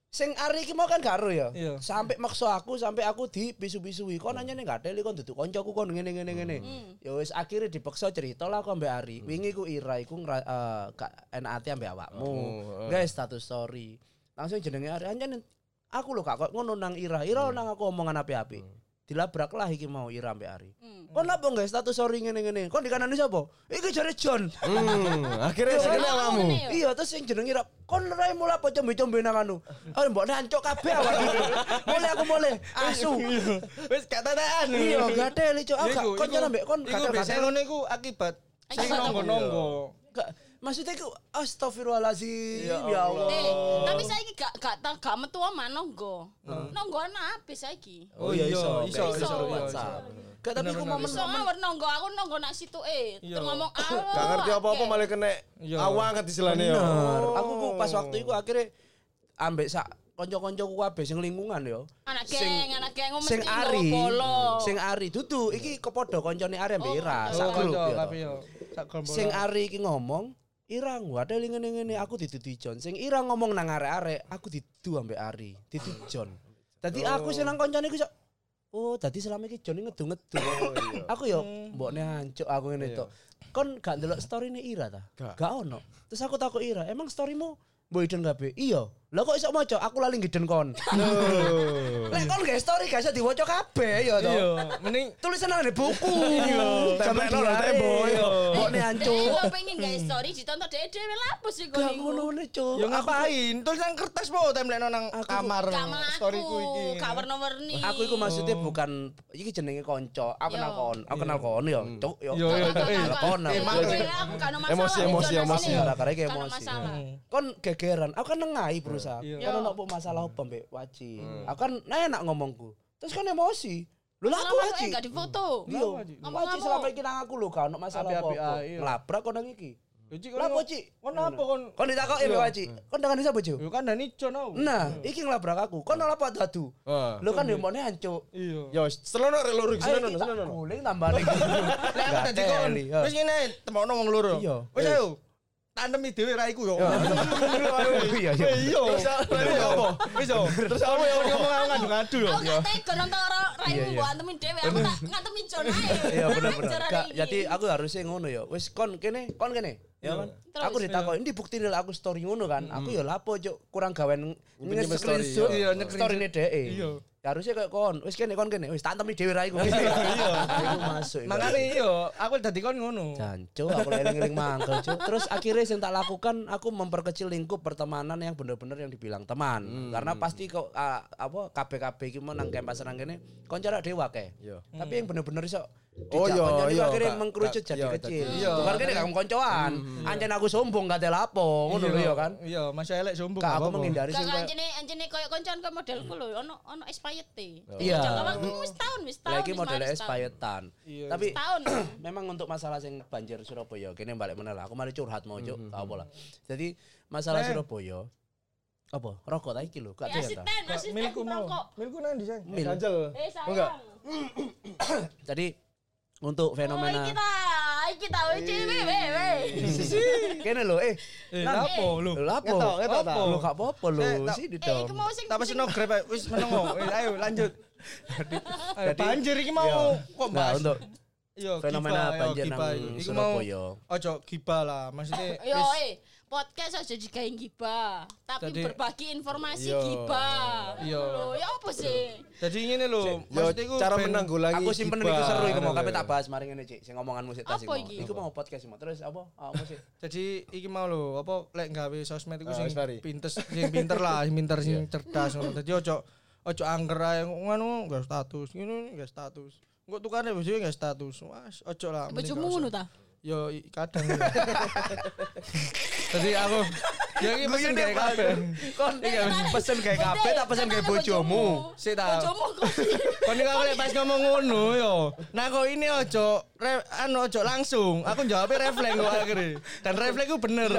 Sing Ari iki mau kan karo ya. Iya. Sampai maksa aku sampai aku di pisu-pisui. Kon nanya nih gak teli kon duduk koncoku kon ngene ngene ngene. Ya wis akhirnya dipaksa cerita lah aku ambek Ari. Wingi ku Ira iku gak enak ati ambek awakmu. Guys status story. Langsung jenenge Ari anjen aku lho kak kok ngono nang Ira. Ira nang aku omongan api-api. Dilabrak lah iki mau Ira ambek Ari. Kon apa guys status story ngene ngene. Kon di kanan sapa? Iki jare John. Hmm, akhirnya ono awakmu. Iya terus yang jenenge Rap kon rai mulai apa combe-combe nang anu. Ah mbok nancok kabeh awak. Mulai aku mulai asu. Wis gak tetean. Iya gatel cok. Ah Iku, gak kon iku- jangan mbek kon Iku gatel biasanya gatel. ngono iku akibat sing nonggo-nonggo. Gak maksudnya iku astagfirullahalazim Ya ya Allah. Eh, tapi saiki gak gak ta- gak metu omah nonggo. Nonggo ana habis saiki. Oh iya iso, iso, Iso. iso. WhatsApp. Gak tapi aku momen Iso ngawur nonggo, aku nonggo nak situ eh. Iya. Terus ngomong ah. Gak ngerti apa-apa malah kena Iya. awanget istilahnya ya. Aku ku pas waktu itu akhirnya ambek sak kanca-kancaku kabeh sing lingkungan yo. Anak Sing- geng, anak geng ngomong Sing Ari, sing Ari dudu iki kepodo koncone Ari ambek Oh, Ira, oh, sak Oh, grup. Sak gerombolan. Sing Ari iki ngomong, Ira ngade ngene ngene aku ditudu John. Sing Ira ngomong nang arek-arek, aku didu ambek Ari, didu John. Dadi aku sing nang koncone iku sok Oh, dadi selama iki John ngedu-ngedu. Aku yo mbokne hancuk aku ngene tok. Kon gak ndelok story Ira ta? Gak. Gak ono. Terus aku takut Ira, emang storymu Mbok hidden kabeh? Iya. Lah kok iso maca? Aku lali ngiden kon. Lek kon gak story gak iso diwaca kabeh ya to. Iya, mending Tulisan nang buku. Sampai Tempelno nang tembok, iya. Mbokne hancuk. Dek, lo pengen gak story ditonton dek dhewe lapo sih kok ngono ne, Cuk. yo ngapain? Tulisan kertas po template nang kamar melaku, storyku iki. gak warna-warni. Aku iku maksudnya bukan iki jenenge konco. Aku kenal kon. Aku kenal kon yo. Cuk yo. Yo, yo, Gak kenal kon. Emosi, emosi, emosi. Iki ada emosi. masalah. Kon gegeran. Aku kan nengai berusaha. Iya. Kon ono apa masalah apa mbek Waci. Aku kan enak ngomongku. Terus kan emosi. Lho lah aku Selama Waci. eh, gak difoto. Iya. Ngomong Waci selama iki nang aku lho gak ono masalah apa-apa. ah, iya. Ngelabrak kon nang iki. Yo, Cik, Lah kon- apa, Ci? Kon apa kon? Kon ditakoki mbek Waci. Kon dengan sapa, Ju? Yo kan Dani John aku. Nah, iki ngelabrak aku. Kon apa dadu. Lho kan yo mbokne hancuk. Iya. Ya wis, selono rek loro iki selono selono. guling tambah. Lek aku dadi kon. Wis ngene, temokno wong loro. Iya. Wis ayo. Tandemi dhewe raiku yo. Iya, iya. Iya. Terus apa? Wis yo. Terus apa yo ngomong aku ngadu-ngadu yo. Aku tega nonton ora raimu Iya, iya. mbok antemin dhewe. Aku tak ngantemin John ae. Iya bener bener. Ini. jadi aku harusnya ngono ya. Wis kon kene, kon kene. Ya kan. Terus, Aku ditakoki, "Ndi bukti aku story ngono kan?" Aku ya lapo cuk, kurang gawen nge-screenshot Iya, nge-screenshot. story-ne dhek. Iya. Ya harusnya kayak kon, wis kene kon kene, wis tak antemi dhewe ra iku. Iya. Iku masuk. Makane yo aku dadi kon ngono. Jancuk aku eling-eling mangkel cuk. Terus akhirnya yang tak lakukan aku memperkecil lingkup pertemanan yang bener-bener yang dibilang teman. Karena pasti kok ah, apa KB-KB iki mau nang kampus nang kene koncara dewa ke. Iya. Tapi yang bener-bener iso Oh, iya, iya, akhirnya mengkerucut jadi iya, kecil. tadi. Iya. Bukan kene kamu koncoan. Anjen aku sombong kate lapo ngono lho ya kan. Iya, masih elek sombong. Kak gak aku menghindari Gak sing gak kayak anjene anjene koyo koncoan koyo modelku lho ono ono expired e. Iya. Jangka waktu wis tahun wis tahun. lagi model. Iya. Tapi Tahun. memang untuk masalah sing banjir Surabaya kene balik meneh lah. Aku mari curhat mau cuk, gak apa lah. Jadi masalah Surabaya apa? Rokok ta iki lho, gak Ya ada ta. asisten, asisten Milku mau. rokok. Milku nang ndi. Ganjel. Eh sayang. Jadi untuk Oh, fenomena iki ta, iki ta wis dhewe wewe. kene lho eh Eh, lapo lu? lho lapo? Ngetok, ngetok? Lho gak apa-apa lho, Eh, Eh dong. iku mau sing Tak pesen no grab wis menengo. Ayo lanjut. Jadi- banjir iki mau Iya. kok Nah, bahas. untuk Iya, fenomena banjir gibah. nang Surabaya. ojo gibah lah. Maksudnya Yo eh podcast aja digawe gibah, tapi Jadi- berbagi informasi Iya. gibah. Iya. Lho, ya apa sih? Jadi ngene lho, Yo, maksudnya iku cara ben- menanggulangi Aku simpen iku seru iku mau lho. tak bahas mari ngene Cik, sing ngomongan musik tas Apa iku. Iku mau podcast mau. Terus apa? Apa sih? Jadi iki mau lho, apa lek gawe sosmed iku Ah, sing pinter sing pinter lah, sing pinter sing cerdas ngono. Dadi ojo ojo angger ae ngono gak status, ngene gak status. Engko tukane wis gak status. Wes ojo lah. Bojomu ngono ta? Yo kadang. Jadi aku ya iki pesen gawe kabeh. Kon pesen kayak kabeh tak pesen kayak bojomu. Sik ta. Bojomu kok. Kon iki aku lek pas ngomong ngono yo. Nah kok ini ojo anu ojo langsung. Aku jawabnya refleks kok akhirnya. Dan refleks ku bener.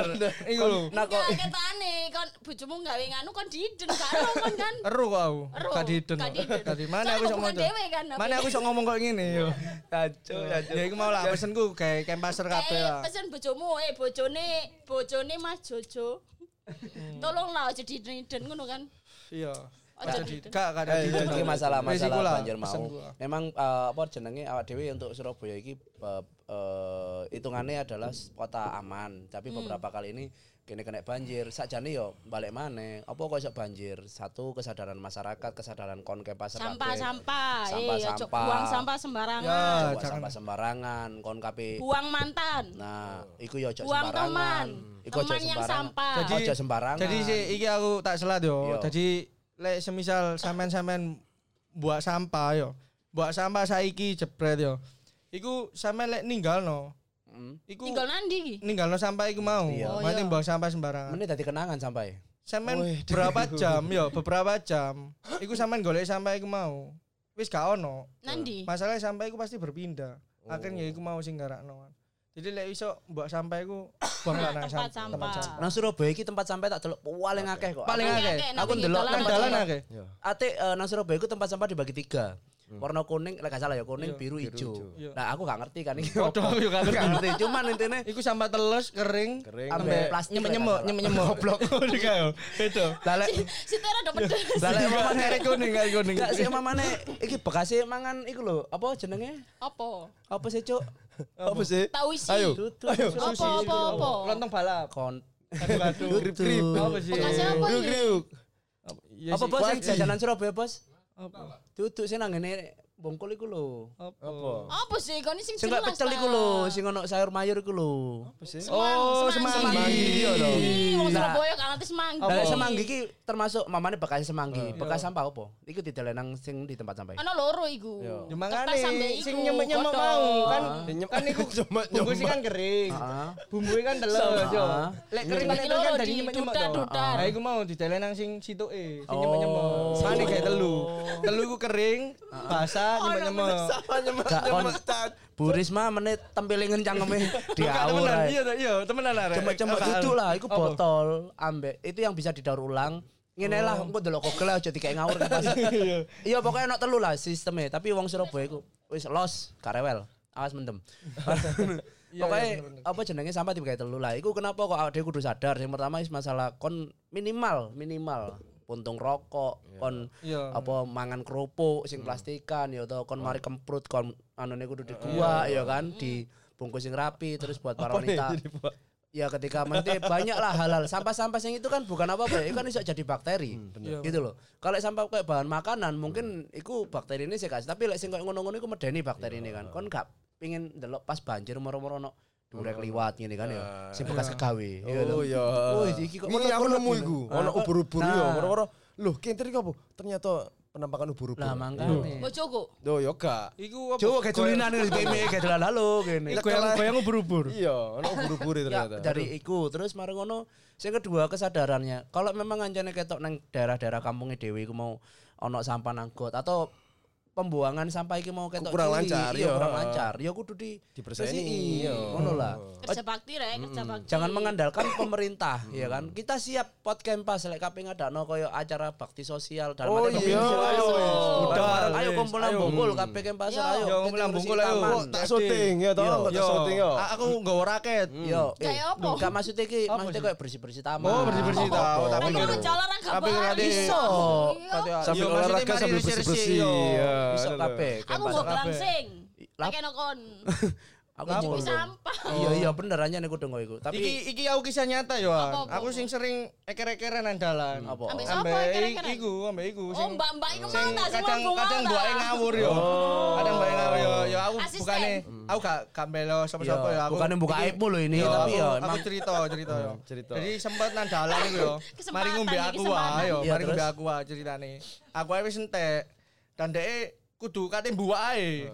Iku lho. Nah kok Enggak ketane kon bojomu gawe nganu kon diiden karo kon kan. Eru kok aku. Gak diden. diden. Tadi mana aku sok ngomong. kan, Mana aku sok ngomong kok ngene yo. Jancuk, Ya iku mau lah pesenku kayak kempaser kabeh Eh, lah. pesen bojomu, eh bojone, bojone Mas Jojo. Tolonglah aja diiden ngono kan. Iya. Gak gak ada Eh, di Iki masalah masalah Resiko lah, banjir mau. Memang eh, apa jenenge awak dhewe untuk Surabaya iki eh, hitungannya adalah kota aman, tapi Hmm. beberapa kali ini kene kena banjir. Sakjane yo balik maneh. Apa kok iso banjir? Satu kesadaran masyarakat, kesadaran kon ke pasar Sampah sampah. Eh, Sampah, ojo sampah. buang sampah Ya, sembarangan. Buang jangan. sampah sembarangan, kon kabeh. Buang mantan. Nah, iku yo ojo Buang sembarangan. teman. Iku ojo sembarangan. sampah. Jadi Ojo sembarangan. Jadi sih iki aku tak selat yo. Yo. Jadi lek semisal sampean-sampean buat sampah yo. Buat sampah saiki jebret yo. Iku sampean lek ninggalno. Mm. Iku Tinggal nanti iki. ninggalno sampah iku mau. Iya. Oh, Mati iya. buang sampah sembarangan. Menit dadi kenangan sampai. Sampean berapa jam yo, beberapa jam. Iku sampean golek sampah iku mau. Wis gak ono. Nanti. Masalahnya sampah iku pasti berpindah. Akhirnya iku mau sing garakno. Jadi lek iso mbok sampah iku buang lah nang Tempat sam- sampah. Nang Surabaya iki tempat sampai tak delok paling akeh kok. Paling akeh. Aku ndelok Nang dalan akeh. Ate eh, nang Surabaya itu tempat sampah dibagi tiga. Warna kuning, lek gak salah ya kuning, biru, hijau. Iya. Nah aku gak ngerti kan ini. Waduh, juga gak ngerti. Cuman intinya Iku sampah telus kering, Kering. Ambe plastik nyemuk-nyemuk, lek gak salah. nyemuk-nyemuk. Goblok. Yo. Itu. lalek Si Tera udah pedes. lalek mamane Kare kuning, kare kuning. Gak sih mamane iki bekasnya mangan iku lho, apa jenenge? Apa? Apa sih, Cuk? Apa sih? Tahu isi. Ayo. Tutu. Apa apa apa? Lontong balap. Kon Aduh, Grip grip. Apa sih? Bekasnya apa Grip iki? grip. Ya apa sih. bos jajanan Surabaya, Bos? Apa? Tutu sing nang ngene bongkol iku lho. Apa? Apa sih? Kau ini sing Sing jelas, pecel ta. iku lho, sing ono sayur mayur iku lho. Oh, semanggi. semanggi. Iya lho. Wong Nah. Surabaya gak ngerti semanggi. Lah semanggi iki termasuk mamane bekas semanggi. Bekas sampah apa? Iku didelen nang sing di tempat sampah. Ana loro iku. Iya. Ya sampe sing godhong. mau kan Nyemuk- kan iku bungkus sih kan kering. Heeh. Bumbunya kan telur yo. Ah. Lek kering kan Dibagi itu kan loro, dari di nyemuk-nyemuk dudar, to. dudar. Nah iku mau didelen nang sing situke, sing Oh. nyemuk-nyemuk. Mane kayak telu. Telu iku kering, basah, Gak kon Bu Risma menit cangkeme diawur iya iya, temenan arek. Apa? duduk lah, iku Apa? botol ambek itu yang bisa didaur ulang. Ngene lah, engko delok kogel aja dikek ngawur pas. Iya pokoknya enak telu lah sistemnya, tapi wong Surabaya iku wis los, gak rewel. Awas mendem. Iya, Pokoknya iya, apa jenenge sampah tiba telu lah. Iku kenapa kok awake kudu sadar? Yang pertama is masalah kon minimal, minimal puntung rokok, kon Iya. apa mangan kerupuk sing plastikan ya atau kon mari kemprut kon anune kudu dibuat ya kan dibungkus sing rapi terus buat para wanita. Ya ketika nanti banyak lah halal sampah-sampah sing itu kan bukan apa-apa ya, itu kan bisa jadi bakteri. Iya, gitu loh. Kalau sampah kayak bahan makanan mungkin iku bakteri ini sih kasih tapi lek sing kayak ngono-ngono iku medeni bakteri ini kan. Kon gak pingin delok pas banjir moro-moro no durek liwat gini kan ya. Sing bekas kegawe. ya Oh lho. iya. Wih, iki kok Ini aku ngono nemu lagi, iku. lho. Ono Ah, ubur-ubur nah. yo. Moro-moro. Loh, kenter iki apa? Ternyata penampakan ubur-ubur. Lah mangkane. Bojoku. Yo yo gak. Iku apa? Tulinan ini BME kayak dolan halo gini. goyang-goyang ubur-ubur. Iya, ono ubur-ubur Ya, ternyata. dari iku terus mari ngono sing kedua kesadarannya kalau memang anjane ketok nang daerah-daerah kampungnya Dewi iku mau ono sampah nanggot atau pembuangan sampah iki mau ketok Kurang lancar, iya iya. kurang lancar ya kudu di bersihni, iya. ngono lah Kerja bakti rek, kerja bakti. jangan mengandalkan pemerintah ya kan kita siap pot kempas lek kape ngadakno koyo acara bakti sosial dan Oh iya, ayo, ayo budal, ayo kumpul bungkul kape kempas Iya, ayo Yo, bersih bungkul, ayo. taman. Tak syuting ya toh, Yo, tak Yo, syuting yo. aku nggawa raket. Yo, Kayak eh, apa? Gak maksudnya ki, Apa maksudnya kayak bersih-bersih taman. Oh, bersih-bersih Lah tapi gitu. mencol olahraga Tapi. Iya. Sambil Yo, olahraga sambil bersih-bersih, yo. Iya. Bisa bener. kabeh. Aku gelangsing. Lah- Pakai nokon. Aku mau. Sampah. Iya iya bener aja nih kudu iku. Tapi Iki iki aku kisah nyata yo. Aku sing sering eker-ekeran nang dalan. Apa? Kira-kira? iku, ambek iku Oh, sing mbak-mbak iku mau tak sing kadang kadang tak. ngawur yo. Kadang mbake ngawur yo. Yo aku bukane aku gak gak belo sapa-sapa yo bukannya buka aibmu loh ini, Yo, tapi aku- ya aku emang- cerita cerita yo. cerita. Jadi sempat nang dalan iku yo. Mari ngombe aku kesempatan. wae yo, Iya, mari ngombe aku wae ceritane. Aku ae wis entek. Dan dhek kudu kate mbuak ae.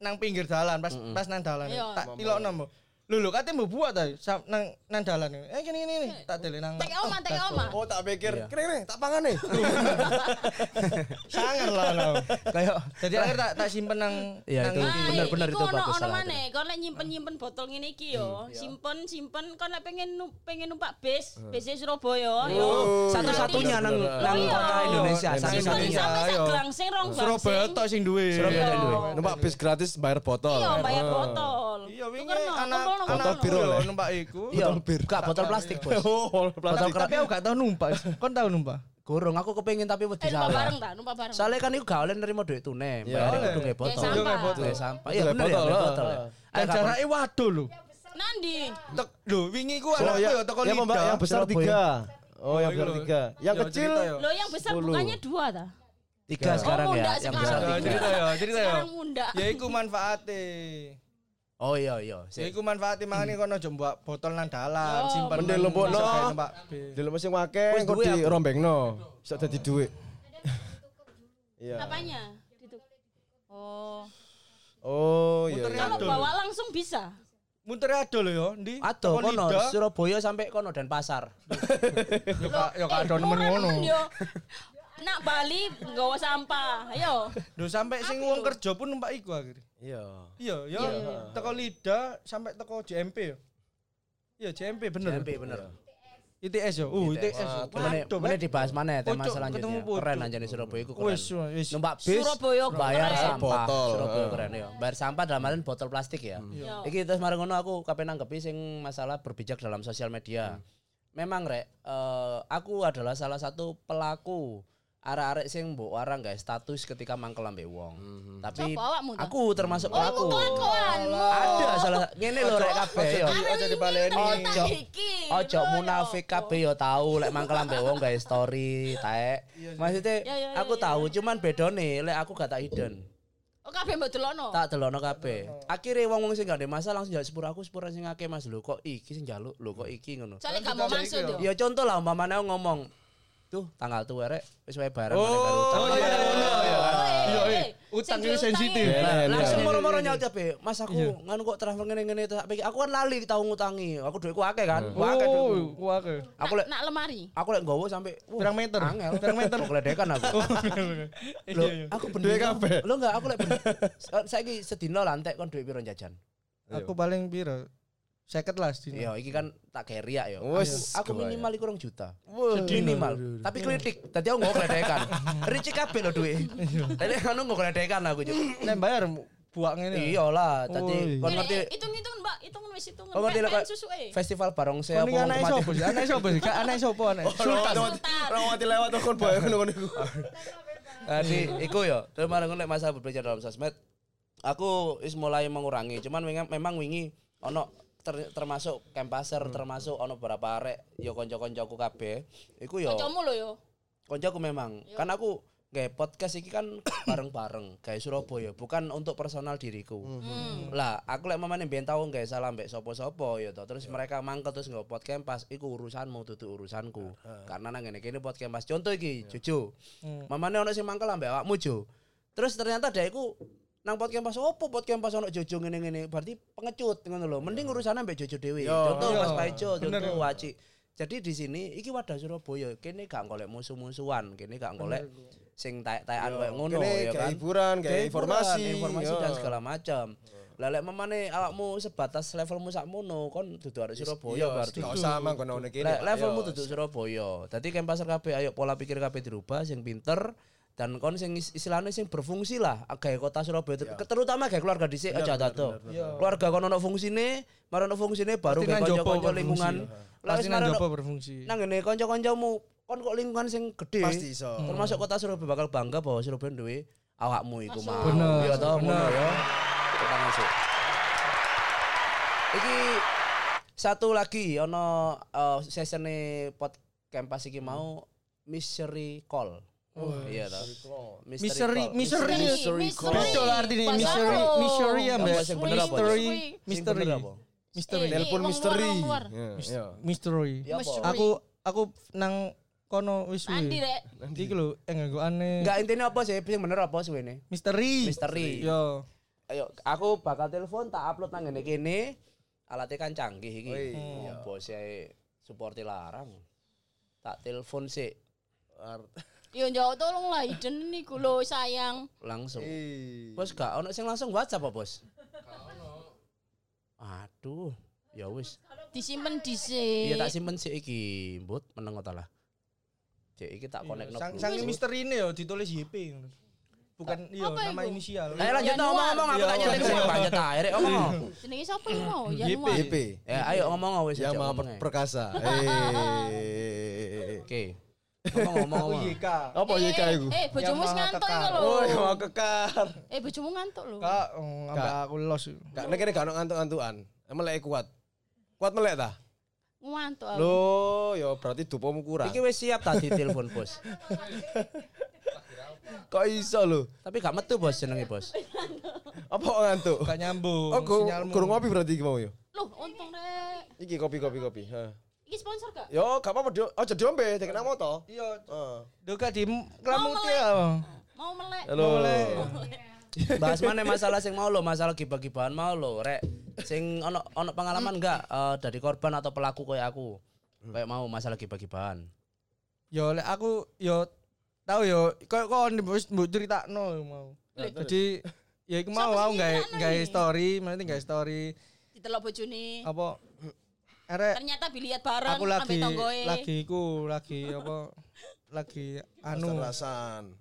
Nang pinggir dalan pas pas nang dalan Iya. tak tilokno lho lho kate mbok buat ta nang nang dalan eh gini gini nih tak tele nang Tek oma, tek oma. Oh tak pikir, Iya. kene kene tak pangan nih. sangar lah lo kayak jadi akhir tak tak simpen nang Iya, nang itu iki. bener, bener, itu ono bagus, ono maneh. Kon lek nyimpen-nyimpen botol ngene iki yo, simpen simpen kon lek pengen nu- pengen numpak bis, bis Surabaya yo. satu-satunya nang nang iya. kota Indonesia Nang rong Surabaya tok sing duwe Surabaya Iya. yang duwe. Numpak bis gratis bayar botol. Iya, bayar botol. iya wingi anak Botol biru yo oleh. numpak iku Iya, gak botol plastik, Bos. Oh, Botol tapi, keras. tapi aku gak tau numpak kon tau numpak Gorong aku kepengin tapi wedi Eh numpak salah. bareng ta, numpak bareng. Soalnya kan iku gak oleh nerima duit tunai, Iya. bayar kudu nggih botol. Nggih sampah. Iya bener ya, botol, botol ya. Dan jarake waduh lho. Nandi. Tek lho wingi ku Oh, anakku ya, ya teko ya, Mbak, yang besar Surabaya. tiga. Oh, yang Oh, besar iya. tiga. Yang Ya, kecil ya. Lo yang besar bukannya dua ta? Tiga sekarang ya, yang sekarang. besar Ya, tiga. cerita ya, cerita ya. Sekarang munda. Ya iku manfaate. Oh iya iya. Ya Sik. iku manfaate makane kono aja mbok botol nang dalan, Yo. simpen. Mending nang- lembokno. iso gawe numpak B. di lemah sing wake Wis engko duwe di aku. rombengno. Bisa dadi duit. Iya. Apanya? Oh. Oh, iya. Iya. Kalau bawa langsung bisa. Muter ado lho yo, ndi? Ado kono. Surabaya sampai kono dan pasar. Yo ka yo ka ado nemen murah ngono. Nak Bali nggawa sampah. Ayo. Lho sampai sing wong kerja pun numpak iku akhirnya. Iya. Iya. Iya, iya. Teko Lidah sampai teko JMP yo. Iya, JMP bener. JMP bener. ITS yo. Uh, ITS. Waduh, mana dibahas mana tema Pucuk, selanjutnya. Keren anjane Surabaya iku keren. Wis. Numpak bis Surabaya bayar sampah. Surabaya keren ya. Bayar sampah dalam artian botol plastik ya. Yo. Iki terus mari ngono aku kapan nanggepi sing masalah berbijak dalam sosial media. Memang rek, eh, aku adalah salah satu pelaku arek-arek sing mbok orang guys status ketika mangkel ambek wong. Tapi Coba awakmu ta? aku termasuk Oh, kelakuanmu. Ada salah ngene lho rek kabeh yo. Aja dibaleni. Ojo. Ojo lho, munafik yo. kabeh yo tahu lek mangkel ambek wong gawe story taek. Maksudnya Ya, ya, ya, aku ya. tahu cuman bedone lek aku gak tak hidden. Oh kabeh mbok delokno. Tak delono kabeh. Akhirnya wong-wong sing gak ada masalah langsung jaluk sepur aku sepur sing akeh Mas lho kok iki sing jaluk lho kok iki ngono. Soalnya gak mau maksud yo. Ya contoh lah umpamane aku ngomong tuh tanggal tuh rek wis wae bareng Oh, karo utang. oh, iya, iya, iya. Iya, iya. Utang ini sensitif. Lah, Iya, langsung iya. moro-moro nyaut ape. Mas aku nganu kok travel ngene-ngene tak pikir aku kan lali tau ngutangi. Aku duitku akeh kan. Akeh duitku. Oh, akeh. Aku lek nak lemari. aku lek nggowo sampai wah, Pirang meter? Angel. Pirang meter? Kok geledekan aku. Iya, Lho, iya. aku Duit bener. kabeh. Lo enggak aku lek. Saiki sedina lantek kon duit piro jajan? Aku paling piro? Seket lah sedina. Iya, iki kan tak riak ya. Wes, Aku, aku minimal iku rong juta. Minimal. Tapi klitik. Tadi aku nggak geledekan. Ricik kabeh lho duit. Tadi anu nggak geledekan aku juga. Nek bayar buak ngene. Iya lah, Oh, tadi iya. kon ngerti Hitung-hitung Mbak, hitungan wis hitungan. Kon ngerti kok festival barongsai Kau apa ini anak sopo sih? Anak sopo sih? Anak sopo anak? Sultan. Orang mati lewat tuh kon boy ngono iku. Jadi iku ya, terus marang nek masalah berbicara dalam sosmed, aku is mulai mengurangi. Cuman memang wingi ono ter- termasuk kempaser, termasuk ono beberapa arek yo kanca-kancaku kabeh. Iku yo Kancamu lho yo. kancaku memang. Kan aku kayak podcast iki kan bareng-bareng kayak Surabaya, bukan untuk personal diriku. Hmm. Lah, aku lek mamane mbiyen tau nggawe salah mbek sapa-sapa ya. Terus mereka mangkel terus nggo podcast pas iku urusanmu dudu urusanku. Karena nang ngene kene podcast pas. Contoh iki, Jojo. Mamane ono sing mangkel ambek awakmu, Jo. Terus ternyata dia iku nang podcast pas opo podcast pas ono Jojo ngene-ngene. Berarti pengecut ngono lho. Mending urusannya mbek Jojo dhewe. Contoh Iya. Mas Paijo, contoh Waci. Jadi di sini iki wadah Surabaya. Kene gak golek musuh-musuhan, kene gak golek sing taek-taekan koyo ngono ya kan. hiburan, kayak informasi. informasi dan segala macam. Lah lek memane awakmu sebatas levelmu sakmono kon dudu arek Surabaya Iya, berarti. gak usah manggon ngene kene. Levelmu dudu Surabaya. Dadi kan pasar kabeh ayo pola pikir kabeh dirubah sing pinter dan kon sing is- istilahnya sing berfungsi lah gawe kota Surabaya Iya. Ter- terutama gawe keluarga dhisik aja tato. Keluarga kon ono fungsine, mari ono fungsine baru jopo kanca-kanca berfungsi. lingkungan. Lah Pasti wis nang mari jopo berfungsi. nang ngene kanca-kancamu kon kok lingkungan sing gede. Pasti iso. Termasuk kota Surabaya bakal bangga bahwa Surabaya duwe awakmu iku mau. Bener, Iya toh ngono bener. ya. Tangan sih. Iki satu lagi ono uh, sesione pot campus iki mau mystery call. Iya toh. Mystery. Mystery call. Betul artinya apa? mystery ya mbak. Apa? mystery, Eh, Telepon misteri. Mystery. Aku aku nang kono wis Nanti suwe. rek. Iki lho, eh nganggo aneh. Enggak intinya apa sih? Sing bener apa suwene? Misteri. Misteri. Yo. Ayo, aku bakal telepon tak upload nang ngene kene. Alatnya kan canggih iki. Wih. Ya bos supporti larang. Tak telepon sih Yo njawab tolong lah hidden niku lho sayang. langsung. Bos gak ono sing langsung WhatsApp apa, Bos? Aduh, ya wis. Disimpen dhisik. Iya tak simpen sih iki, Mbut, meneng ta lah. Cek iki tak connect no. Sang sang misteri ini yo ditulis YP. ngono. Bukan iya nama inisial. Ayo lanjut ngomong-ngomong aku Iya, tak nyeting iya. sih lanjut ta, Rek ngomong. Jenenge sapa iki mau? YP. Januar. YP. Ya, ayo ngomong wis Yang maha ae. perkasa. Eh. Oke. Ngomong ngomong ngomong. YK. Apa Eh, YK iku? Eh, bojomu wis Yamaha ngantuk iku lho. Oh, ya mau kekar. Eh, bojomu ngantuk lho. Kak, oh, ambek aku los. Gak nek kene gak ono ngantuk-ngantukan. Melek kuat. Kuat melek ta? Ngantuk aku. Loh, ya berarti dupomu kurang. Iki wis siap tadi telepon bos. Kok iso lho? Tapi gak metu bos jenenge bos. Apa kok ngantuk? Gak nyambung. Oh, gurung ngopi berarti iki mau ya. Loh, untung rek. Iki kopi kopi kopi. Ha. Iki sponsor gak? Yo, gak apa-apa, Dio. Aja diombe, dek nang moto. Iya, Heeh. Duka di Mau kelamuti melek. ya. Mau melek. Halo. Bahas mana masalah sing mau lo, masalah gibah-gibahan mau lo, rek. Sing ono ono pengalaman enggak eh, dari korban atau pelaku kayak aku? Kayak mau masalah gibah-gibahan. Yo lek aku yo tahu yo kok kok wis mbok critakno mau. Jadi ya iku mau aku gawe gawe iki? story, nanti gawe story Ditelok bojone. apa arek Ternyata biliat bareng aku lagi lagi iku lagi apa lagi anu rasan.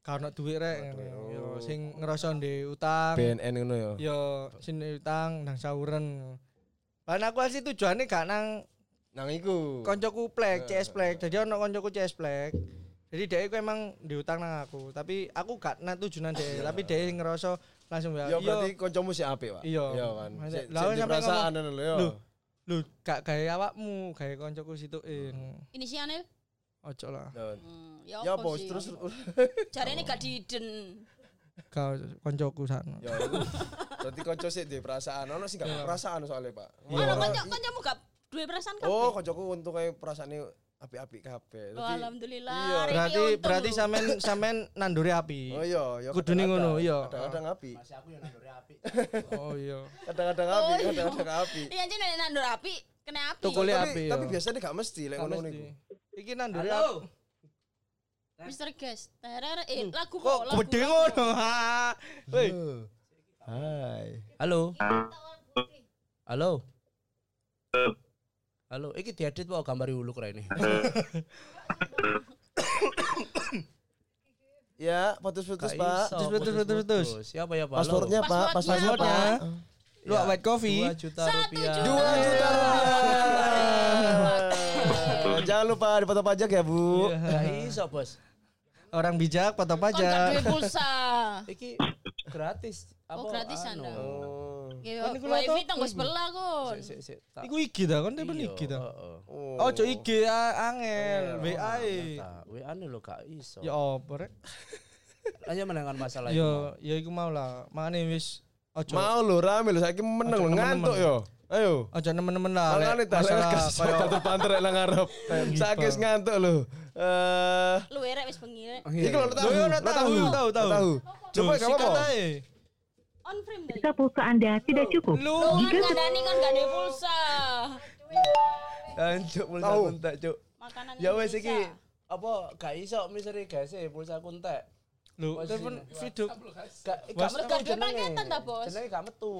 gak ono duit rek yo sing ngerasa ndek utang BNN ngono ya. yo sing utang nang sauren Lan aku asli tujuannya gak nang Nang iku. koncoku plek, CS plek. Jadi ono koncoku CS plek. Jadi dia itu emang diutang nang aku, tapi aku gak nang tujuan dia, tapi dia ngerasa langsung ya. Ya berarti kancamu sik apik, Pak. Iya. Iya kan. Sik sampai perasaan ngomong, lho. Loh. Lu gak gaya awakmu, gaya koncoku situ ing. Inisialnya Ojo lah. hmm, ya, Ya bos sih? terus ini gak diden. Kau koncoku sana. ya. Berarti kanca sik duwe perasaan. Ono sing gak Iya. perasaan soalnya, Pak. Ono kanca kancamu gak duwe perasaan kabeh. Oh, kancaku untung kae perasaane apik-apik kabeh. Oh, alhamdulillah. Iya. Berarti untung berarti sampean sampean nanduri api. Oh iya, ya Kudune ngono, iya. Kadang-kadang api. Masih aku yang nanduri api. Oh iya. Kadang-kadang Oh, api, iya. kadang-kadang api. Iya anjir nek nandur api kena api. Tukule Tapi api tapi ya. biasanya gak mesti lek ngono mesti. iku. Iki nanduri api. Halo. Mr. Guest. Terere eh lagu kok Kok lagu. gede ngono? Ha. Woi. Hai. Halo. Halo. Halo, iki diedit kok gambar ulu keren ini. Ya, putus-putus, Pak. iso, Putus, putus, putus, putus. Siapa ya, Pak? Pasportnya, Pak. Passwordnya. Pasportnya, Passwordnya. Pak. Lu white coffee. 2 juta Satu rupiah. juta. Dua juta rupiah. Jangan lupa dipotong pajak ya, Bu. Gak iso, Bos. Orang bijak potong pajak. duwe pulsa. Iki gratis. Oh, gratisan anu? dah. Oh. Ya, Kon iku wifi laptop. tanggo sebelah kon. Sik, sik, sik. Tak- Iku iki kan temen Iya, iki dah. heeh. Oh. Oh, cok IG a- angel, WA WA nih lo gak iso. Ya opo rek? Hanya menengan masalah itu. Ya, ya iku mau lah. Makane wis ojo Mau lho rame lho saiki meneng lho Ojo ngantuk yo. Ayo. ojo nemen-nemen lah. Makane tak lek satu panter nang ngarep. gitu. Sakit ngantuk lho. Eh, Lu erek wis bengi rek. iki lho tahu. Loh, ya, Lo tahu, tahu, tahu. Coba gak apa-apa. ae. On frame. Jika pulsa Anda tidak cukup, Lu Lu kan kandani kan gak ada pulsa. Hancur pulsa Tahu. kuntek, Cuk. Makanan Ya wes iki apa gak iso miseri guys e pulsa kuntek. lu telepon video. Gak gak metu gak ada jenenge. paketan ta, Bos? Jenenge gak metu.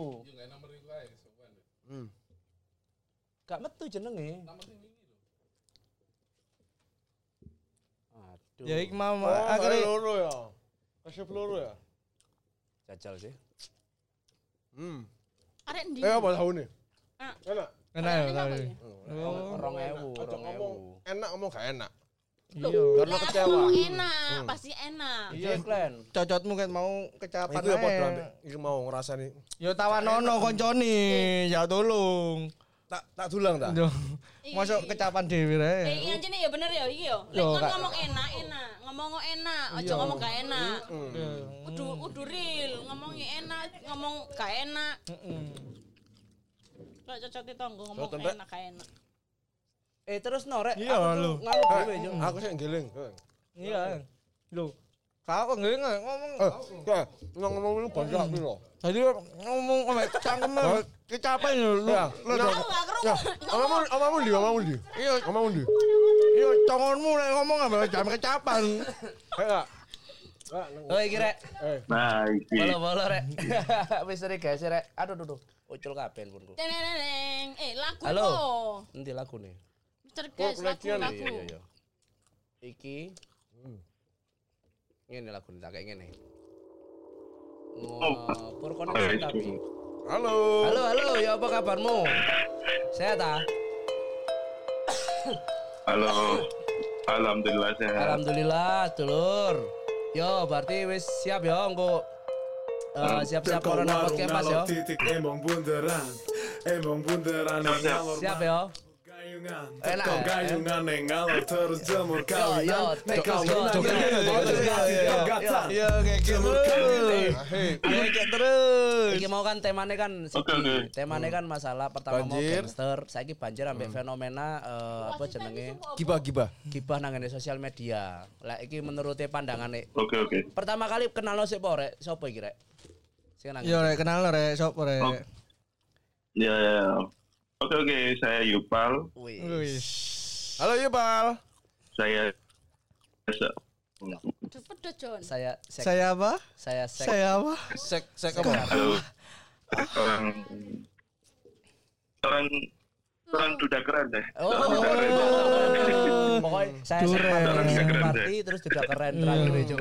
Hmm. Gak metu jenenge. Aduh. Ya iki mau Oh, akhirnya loro ya. Kasih peluru ya. jajal sih. Hmm. Arek ndi? Eh apa tahu nih? Ah. Enak. kena ya? Oh, Rong ewu, rong ngomong ewu. enak ngomong gak enak. iya. Karena kecewa. ngomong enak, pasti enak. Iya, Klen. Cocotmu kan mau kecapan Iku ya padha ambek iki mau ngrasani. Ya tawanono koncone, ya tolong. Tak tak dulang ta. Duh, Iki- Masuk kecapan dhewe Eh, rek. iki anjene ya bener ya iki yo. Lek ngomong enak, enak. Ngomong kok enak, aja Iya. ngomong gak enak. Kudu kudu real, ngomongnya enak, ngomong gak enak. Heeh. Kalau cocok tonggo ngomong enak gak enak. Eh terus norek. Iya, lu. Ngalu dhewe, Cuk. Aku sih ngeling. Iya. Lho. Kau nggih ngomong. Eh, kayak ngomong lu banyak piro? Tadi ngomong sama cangkem lho. Lu. Ya. Lu Ya. Ya, kerungu. omamu omamu ndi, omamu ndi? Iya, Omamu ndi? iya congonmu lek ngomong sama jam kecapan. Kayak Oh iki rek. Eh, Nah, iki. Bolo-bolo rek. Wis sering guys rek. Aduh duh duh. Ucul kabeh handphoneku. Teneneng. Eh, lagu Halo. kok. Nanti lagu nih. Mister Guys, lagu lagu. Iya iya iya. Iki Ngene lagu nih, tak kayak ngene. Ngopur koneksi tapi. halo. Halo halo, ya apa kabarmu? Sehat ah? Halo. Alhamdulillah sehat. Alhamdulillah, dulur. Yo, berarti wis siap ya engko eh, siap-siap corona podcast Mas ya. ngalor titik emong bunderan Emong bunderan Siap, ngalor Siap ya. Teko ya? gayungan yang ngalor terus jemur kawinan terus. Iki mau kan temane kan. Temane kan masalah pertama mau gangster, saiki banjir ambek fenomena eh, apa jenenge Gibah gibah. gibah nang sosial media. Lah iki menurut pandangane Oke oke. pertama kali kenal lo sik po rek, sapa iki rek? Sing nang. Yo rek kenal lo rek, sop rek. Oh. Ya ya. Oke oke, saya Yupal. Wih. Halo Yubal. Saya Cepet John. Saya sek, Saya apa? saya sek. Saya apa? Sek sek apa? Halo. Orang orang orang duda keren deh. Oh. Pokoknya saya Duren. sempat Keren, party terus juga keren terakhir itu.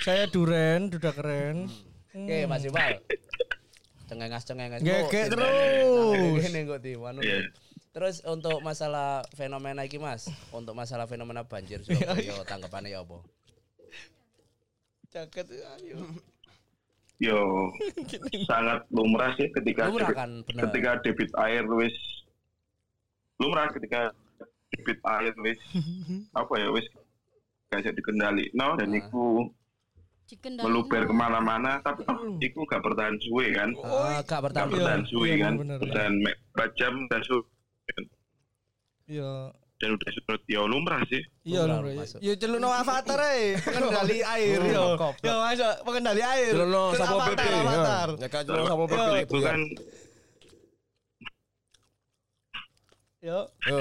Saya Duren, duda keren. Oke, Mas Iqbal. Cengengas cengengas. Oh, terus. Ini kok di mana? Iya. Terus untuk masalah fenomena iki Mas, untuk masalah fenomena banjir Surabaya tanggapannya ya apa? Jaket ayo. Yo sangat lumrah sih ketika Lumrah debit- kan, bener. ketika debit air wis lumrah ketika debit air wis apa ya wis gak bisa dikendali no dan Ah. iku Meluber ke mana-mana tapi iku gak bertahan suwe kan Ah, gak gak bertahan. bertahan Iya, suwe iya, kan bener, bertahan empat jam dan su Yo. dan udah surut ya lumrah sih Iya Lumrah. Yo celuk no avatar ae, pengendali air yo. Yo masuk pengendali air. Celuk sapo avatar, PP. Avatar. Ya kan jelono sapo PP. Yo. itu kan Yo. Yo.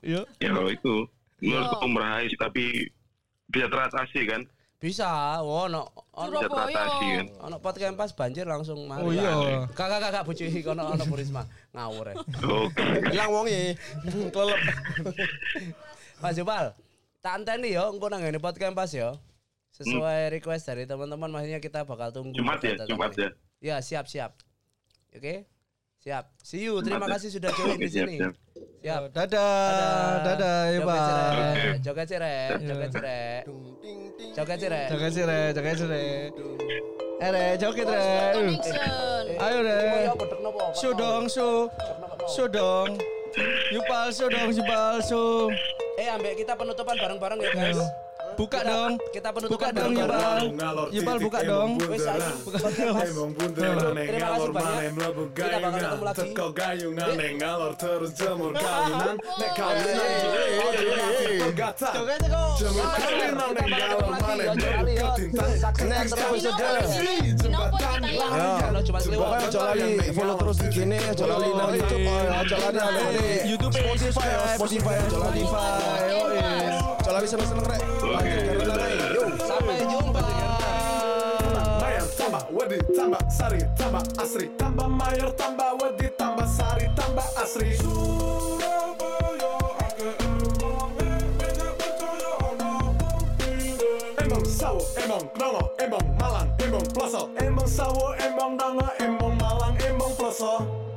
Yo. ya itu menurutku Yo. lumrah sih tapi bisa teratasi kan Bisa, oh no, ono kan ono podcast pas banjir langsung mari. Oh, iya. Kakak kakak bojo iki kono ono Burisma ngawur ya. oke Hilang wonge. Kelelep. Mas Jupal, tak anteni yo engko nang ngene podcast pas yo. Sesuai request dari teman-teman maksudnya kita bakal tunggu. Jumat ya Jumat ya Ya, siap siap. Oke? Siap. See you. Terima ya. kasih sudah join di sini. siap. Siap. Dadah. Dadah, ya, Joget Pak. cirek, Oke. joget cirek, joget. Joget cirek. Joget sih, Re. Joget sih, Re. Eh, Re, joget, Re. Connection. Ayo, Re. Su dong, su. Su dong. Yupal, su dong, Yupal, su. Eh, ambek kita penutupan bareng-bareng ya, guys. Buka Kita- dong. Kita Buka penutupan dong, ngalor Yupal, titik. buka dong. Wes saiki bunderan. Terima kasih banyak. Kita bakal ketemu gayungan lagi. Teko gayungan ngalor terus jemur kawinan Nek kawinan ojo Joget kok. Jemur kawinan ngalor mlebu ketintang Next episode Jembatan Ya. Pokoknya aja lali follow terus di gini, aja lali nang YouTube, aja lali nang. YouTube Spotify, ya, Spotify, aja lali. Aja lali seneng-seneng rek. Sampai jumpa. Mayor tambah wedi tambah sari tambah asri. Tambah mayor tambah wedi tambah sari tambah asri. Emang sawo, emang dongo, emang malang, emang ploso. Emang sawo, emang dongo, emang malang, emang ploso